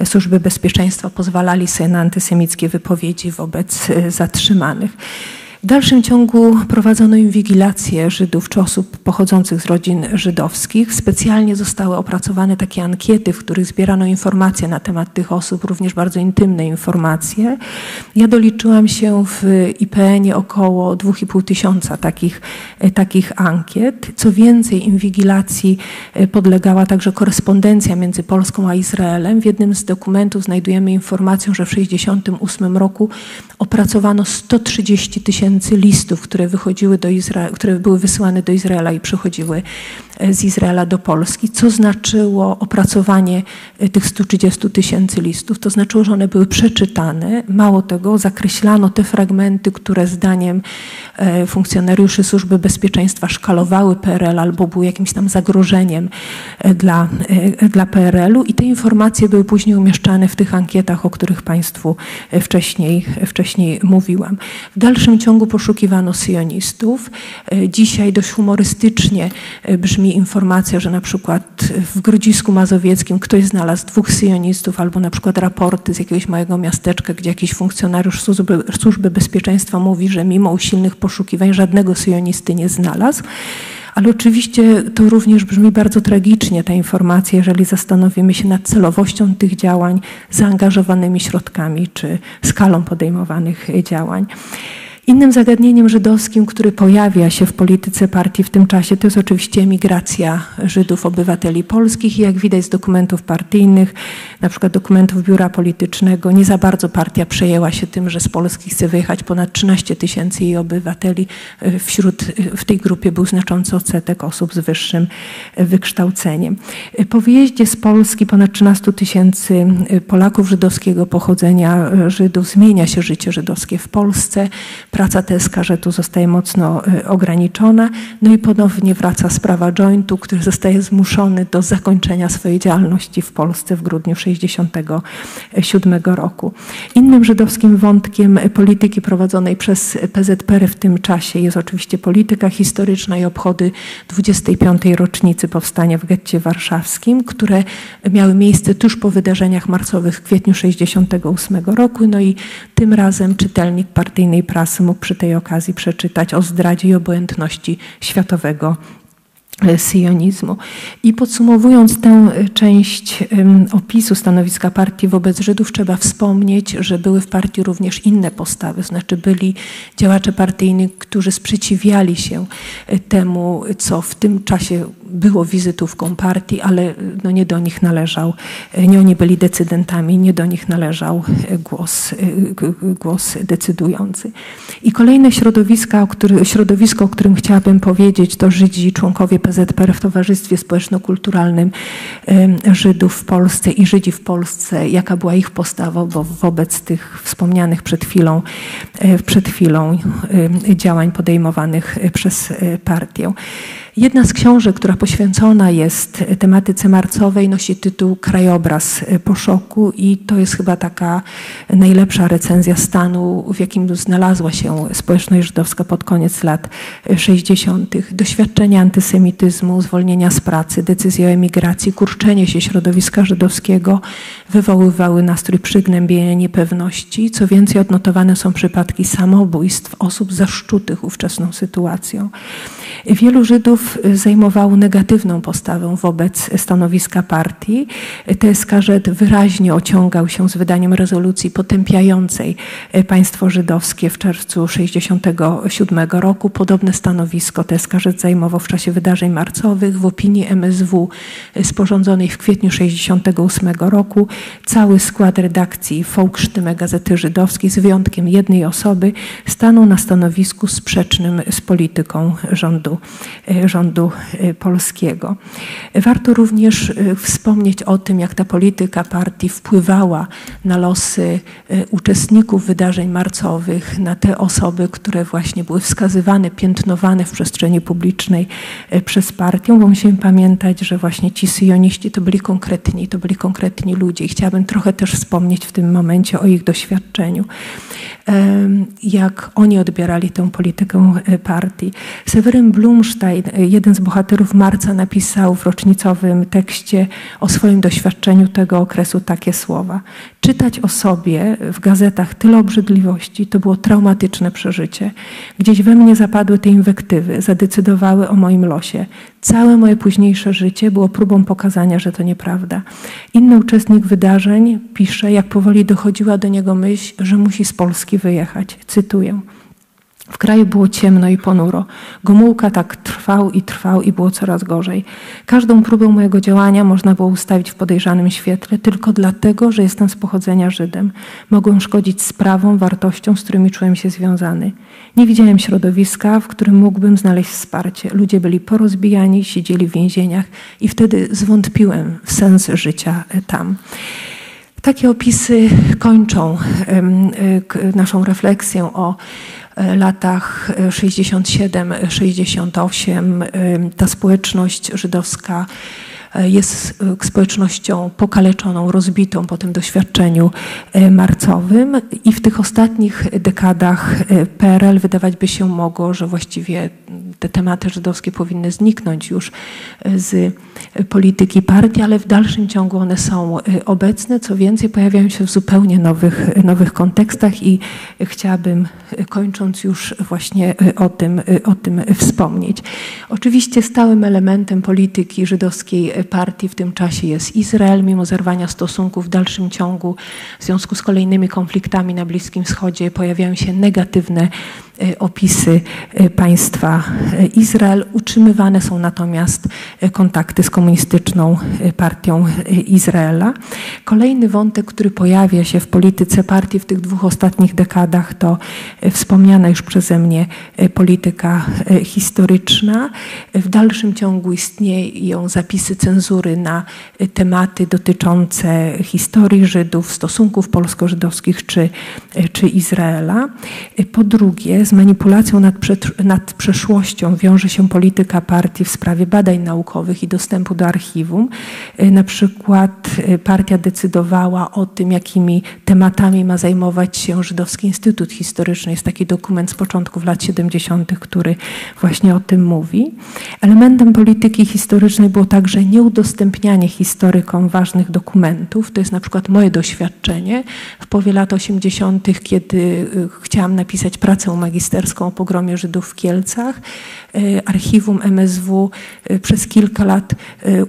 Służby Bezpieczeństwa pozwalali sobie na antysemickie wypowiedzi wobec e, zatrzymanych. W dalszym ciągu prowadzono inwigilację Żydów czy osób pochodzących z rodzin żydowskich. Specjalnie zostały opracowane takie ankiety, w których zbierano informacje na temat tych osób, również bardzo intymne informacje. Ja doliczyłam się w IPN-ie około 2,5 tysiąca takich, takich ankiet. Co więcej, inwigilacji podlegała także korespondencja między Polską a Izraelem. W jednym z dokumentów znajdujemy informację, że w 1968 roku opracowano 130 tysięcy listów, które wychodziły do Izraela, które były wysyłane do Izraela i przychodziły z Izraela do Polski, co znaczyło opracowanie e, tych 130 tysięcy listów. To znaczyło, że one były przeczytane. Mało tego, zakreślano te fragmenty, które zdaniem e, funkcjonariuszy Służby Bezpieczeństwa szkalowały PRL albo były jakimś tam zagrożeniem dla, dla PRL-u i te informacje były później umieszczane w tych ankietach, o których Państwu wcześniej, wcześniej mówiłam. W dalszym ciągu poszukiwano syjonistów. E, dzisiaj dość humorystycznie e, informacja, że na przykład w Grodzisku Mazowieckim ktoś znalazł dwóch syjonistów albo na przykład raporty z jakiegoś małego miasteczka, gdzie jakiś funkcjonariusz służby, służby bezpieczeństwa mówi, że mimo usilnych poszukiwań żadnego syjonisty nie znalazł. Ale oczywiście to również brzmi bardzo tragicznie, ta informacja, jeżeli zastanowimy się nad celowością tych działań, zaangażowanymi środkami czy skalą podejmowanych działań. Innym zagadnieniem żydowskim, który pojawia się w polityce partii w tym czasie, to jest oczywiście emigracja Żydów, obywateli polskich i jak widać z dokumentów partyjnych, na przykład dokumentów biura politycznego, nie za bardzo partia przejęła się tym, że z Polski chce wyjechać ponad 13 tysięcy jej obywateli. Wśród, w tej grupie był znaczący odsetek osób z wyższym wykształceniem. Po wyjeździe z Polski ponad 13 tysięcy Polaków żydowskiego pochodzenia, Żydów, zmienia się życie żydowskie w Polsce praca tu zostaje mocno y, ograniczona. No i ponownie wraca sprawa jointu, który zostaje zmuszony do zakończenia swojej działalności w Polsce w grudniu 1967 roku. Innym żydowskim wątkiem polityki prowadzonej przez PZPR w tym czasie jest oczywiście polityka historyczna i obchody 25. rocznicy powstania w getcie warszawskim, które miały miejsce tuż po wydarzeniach marcowych w kwietniu 1968 roku. No i tym razem czytelnik partyjnej prasy mógł przy tej okazji przeczytać o zdradzie i obojętności światowego syjonizmu. I podsumowując tę e, część opisu stanowiska partii wobec Żydów, trzeba wspomnieć, że były w partii również inne postawy, znaczy byli działacze partyjni, którzy sprzeciwiali się e, temu, co w tym czasie było wizytówką partii, ale no nie do nich należał, nie oni byli decydentami, nie do nich należał głos, głos decydujący. I kolejne środowiska, o który, środowisko, o którym chciałabym powiedzieć, to Żydzi, członkowie PZPR w Towarzystwie Społeczno-Kulturalnym Żydów w Polsce i Żydzi w Polsce, jaka była ich postawa bo wobec tych wspomnianych przed chwilą, e, przed chwilą działań podejmowanych przez e, partię. Jedna z książek, która poświęcona jest tematyce marcowej, nosi tytuł Krajobraz po szoku i to jest chyba taka najlepsza recenzja stanu, w jakim znalazła się społeczność żydowska pod koniec lat 60. Doświadczenia antysemityzmu, zwolnienia z pracy, decyzje o emigracji, kurczenie się środowiska żydowskiego wywoływały nastrój przygnębienia, niepewności. Co więcej, odnotowane są przypadki samobójstw osób zaszczutych ówczesną sytuacją. Wielu Żydów zajmowało negatywną postawę wobec stanowiska partii. TSKZ wyraźnie ociągał się z wydaniem rezolucji potępiającej państwo żydowskie w czerwcu 1967 roku. Podobne stanowisko TSKZ zajmował w czasie wydarzeń marcowych. W opinii MSW sporządzonej w kwietniu 1968 roku cały skład redakcji Folksztyme Gazety Żydowskiej z wyjątkiem jednej osoby stanął na stanowisku sprzecznym z polityką rządu e, rządu e, polskiego. Warto również e, wspomnieć o tym, jak ta polityka partii wpływała na losy uczestników wydarzeń marcowych, na te osoby, które właśnie były wskazywane, piętnowane w przestrzeni publicznej przez partię, bo musimy pamiętać, że właśnie ci syjoniści to byli konkretni, to byli konkretni ludzie chciałabym trochę też wspomnieć w tym momencie o ich doświadczeniu jak oni odbierali tę politykę partii. Seweryn Blumstein jeden z bohaterów Marca napisał w rocznicowym tekście o swoim doświadczeniu tego okresu takie słowa. Czytać o sobie w gazetach tyle obrzydliwości to było traumatyczne przeżycie. Gdzieś we mnie zapadły te inwektywy, zadecydowały o moim losie. Całe moje późniejsze życie było próbą pokazania, że to nieprawda. Inny uczestnik wydarzeń pisze, jak powoli dochodziła do niego myśl, że musi z Polski wyjechać. Cytuję. W kraju było ciemno i ponuro. Gomułka tak trwał i trwał i było coraz gorzej. Każdą próbę mojego działania można było ustawić w podejrzanym świetle tylko dlatego, że jestem z pochodzenia Żydem. Mogłem szkodzić sprawom, wartościom, z którymi czułem się związany. Nie widziałem środowiska, w którym mógłbym znaleźć wsparcie. Ludzie byli porozbijani, siedzieli w więzieniach i wtedy zwątpiłem w sens życia tam. Takie opisy kończą naszą refleksję o E, latach 67-68 e, e, ta społeczność żydowska jest społecznością pokaleczoną, rozbitą po tym doświadczeniu marcowym i w tych ostatnich dekadach PRL wydawać by się mogło, że właściwie te tematy żydowskie powinny zniknąć już z polityki partii, ale w dalszym ciągu one są obecne. Co więcej, pojawiają się w zupełnie nowych, nowych kontekstach i chciałabym, kończąc już właśnie o tym, o tym wspomnieć. Oczywiście stałym elementem polityki żydowskiej partii w tym czasie jest Izrael, mimo zerwania stosunków w dalszym ciągu w związku z kolejnymi konfliktami na Bliskim Wschodzie pojawiają się negatywne E, opisy e, państwa e, Izrael. Utrzymywane są natomiast kontakty z komunistyczną partią Izraela. Kolejny wątek, który pojawia się w polityce partii w tych dwóch ostatnich dekadach, to wspomniana już przeze mnie polityka historyczna. W dalszym ciągu istnieją zapisy cenzury na tematy dotyczące historii Żydów, stosunków polsko-żydowskich czy, czy Izraela. Po drugie, z manipulacją nad, nad przeszłością wiąże się polityka partii w sprawie badań naukowych i dostępu do archiwum. Y, na przykład y, partia decydowała o tym, jakimi tematami ma zajmować się Żydowski Instytut Historyczny. Jest taki dokument z początków lat 70., który właśnie o tym mówi. Elementem polityki historycznej było także nieudostępnianie historykom ważnych dokumentów. To jest na przykład moje doświadczenie w połowie lat 80., kiedy y, chciałam napisać pracę magisterską o pogromie Żydów w Kielcach. E, archiwum MSW e, przez kilka lat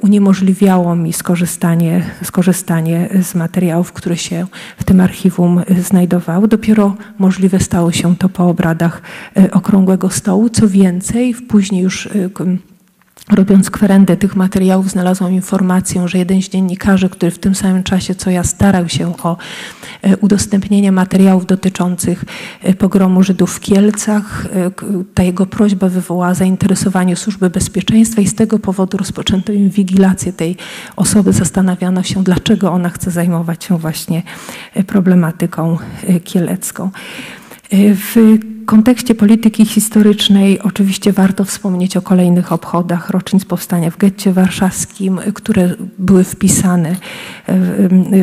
uniemożliwiało mi skorzystanie, skorzystanie z materiałów, które się w tym archiwum znajdowały. Dopiero możliwe stało się to po obradach Okrągłego Stołu. Co więcej, później już Robiąc kwerendę tych materiałów, znalazłam informację, że jeden z dziennikarzy, który w tym samym czasie co ja starał się o e, udostępnienie materiałów dotyczących e, pogromu Żydów w Kielcach, e, ta jego prośba wywołała zainteresowanie Służby Bezpieczeństwa i z tego powodu rozpoczęto inwigilację tej osoby. Zastanawiano się, dlaczego ona chce zajmować się właśnie problematyką kielecką. W kontekście polityki historycznej oczywiście warto wspomnieć o kolejnych obchodach rocznic powstania w getcie warszawskim, które były wpisane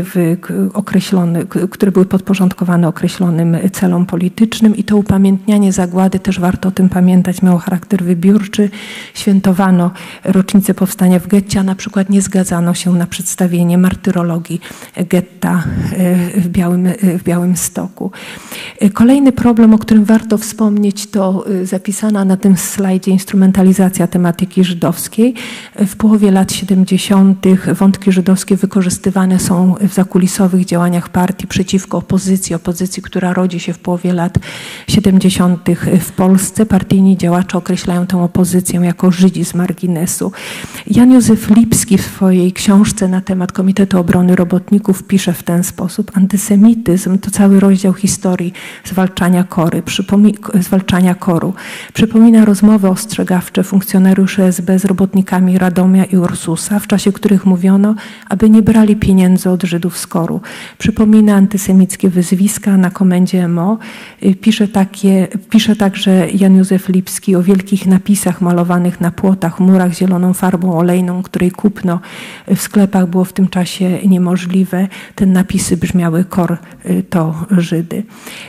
w określone, które były podporządkowane określonym celom politycznym i to upamiętnianie zagłady, też warto o tym pamiętać, miało charakter wybiórczy. Świętowano rocznicę powstania w getcie, a na przykład nie zgadzano się na przedstawienie martyrologii getta w Białym, w Białym Stoku. Kolejny problem, o którym warto wspomnieć, to y, zapisana na tym slajdzie instrumentalizacja tematyki żydowskiej. W połowie lat 70. wątki żydowskie wykorzystywane są w zakulisowych działaniach partii przeciwko opozycji, opozycji, która rodzi się w połowie lat 70. w Polsce. Partyjni działacze określają tę opozycję jako Żydzi z marginesu. Jan Józef Lipski w swojej książce na temat Komitetu Obrony Robotników pisze w ten sposób. Antysemityzm to cały rozdział historii zwalczania kory. Przypomina zwalczania koru. Przypomina rozmowy ostrzegawcze funkcjonariuszy SB z robotnikami Radomia i Ursusa, w czasie których mówiono, aby nie brali pieniędzy od Żydów z Koru. Przypomina antysemickie wyzwiska na komendzie MO. Pisze, takie, pisze także Jan Józef Lipski o wielkich napisach malowanych na płotach, murach zieloną farbą olejną, której kupno w sklepach było w tym czasie niemożliwe. Te napisy brzmiały Kor to Żydy.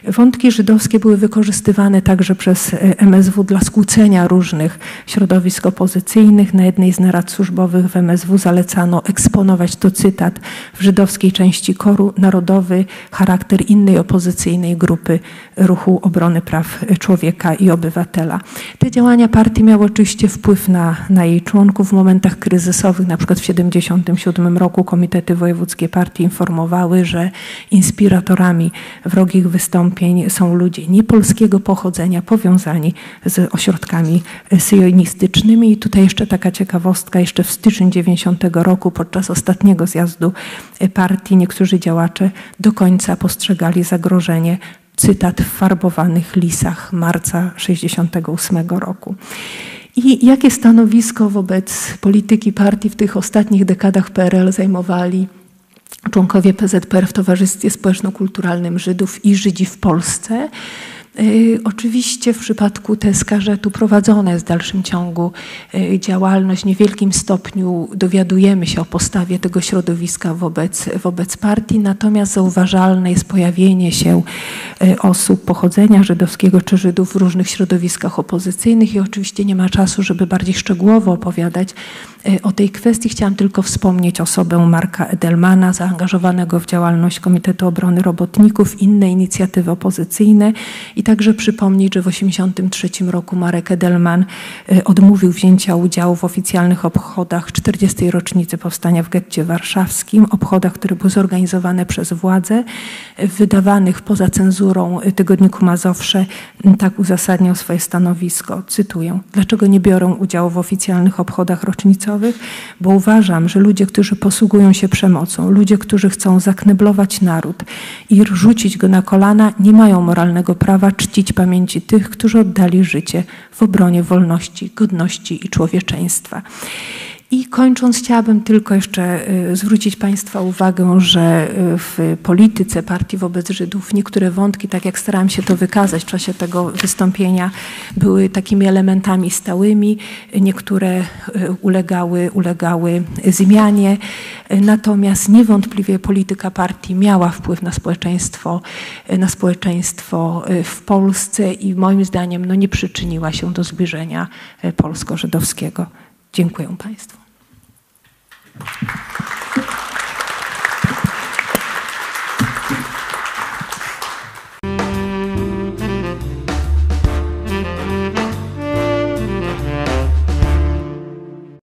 Wątki żydowskie były wykorzystywane także przez MSW dla skłócenia różnych środowisk opozycyjnych. Na jednej z narad służbowych w MSW zalecano eksponować to cytat w żydowskiej części koru narodowy charakter innej opozycyjnej grupy ruchu obrony praw człowieka i obywatela. Te działania partii miały oczywiście wpływ na, na jej członków w momentach kryzysowych, na przykład w 1977 roku komitety wojewódzkie partii informowały, że inspiratorami wrogich wystąpień są ludzie niepolskiego pochodzenia powiązani z ośrodkami syjonistycznymi. I tutaj jeszcze taka ciekawostka, jeszcze w styczniu 90 roku podczas ostatniego zjazdu partii niektórzy działacze do końca postrzegali zagrożenie cytat w farbowanych lisach marca 68 roku. I jakie stanowisko wobec polityki partii w tych ostatnich dekadach PRL zajmowali członkowie PZPR w Towarzystwie Społeczno-Kulturalnym Żydów i Żydzi w Polsce? Y, oczywiście w przypadku tu prowadzone jest w dalszym ciągu y, działalność. W niewielkim stopniu dowiadujemy się o postawie tego środowiska wobec, wobec partii, natomiast zauważalne jest pojawienie się y, osób pochodzenia żydowskiego czy Żydów w różnych środowiskach opozycyjnych i oczywiście nie ma czasu, żeby bardziej szczegółowo opowiadać o tej kwestii. Chciałam tylko wspomnieć osobę Marka Edelmana, zaangażowanego w działalność Komitetu Obrony Robotników, inne inicjatywy opozycyjne i także przypomnieć, że w 1983 roku Marek Edelman y, odmówił wzięcia udziału w oficjalnych obchodach 40. rocznicy powstania w getcie warszawskim, obchodach, które były zorganizowane przez władze, wydawanych poza cenzurą tygodniku Mazowsze. Tak uzasadniał swoje stanowisko. Cytuję. Dlaczego nie biorę udziału w oficjalnych obchodach Bo uważam, że ludzie, którzy posługują się przemocą, ludzie, którzy chcą zakneblować naród i rzucić go na kolana, nie mają moralnego prawa czcić pamięci tych, którzy oddali życie w obronie wolności, godności i człowieczeństwa. I kończąc, chciałabym tylko jeszcze y, zwrócić Państwa uwagę, że y, w polityce partii wobec Żydów niektóre wątki, tak jak starałam się to wykazać w czasie tego wystąpienia, były takimi elementami stałymi, niektóre y, ulegały, ulegały zmianie. Natomiast niewątpliwie polityka partii miała wpływ na społeczeństwo, na społeczeństwo w Polsce i moim zdaniem no, nie przyczyniła się do zbliżenia polsko-żydowskiego. Dziękuję Państwu. よっ!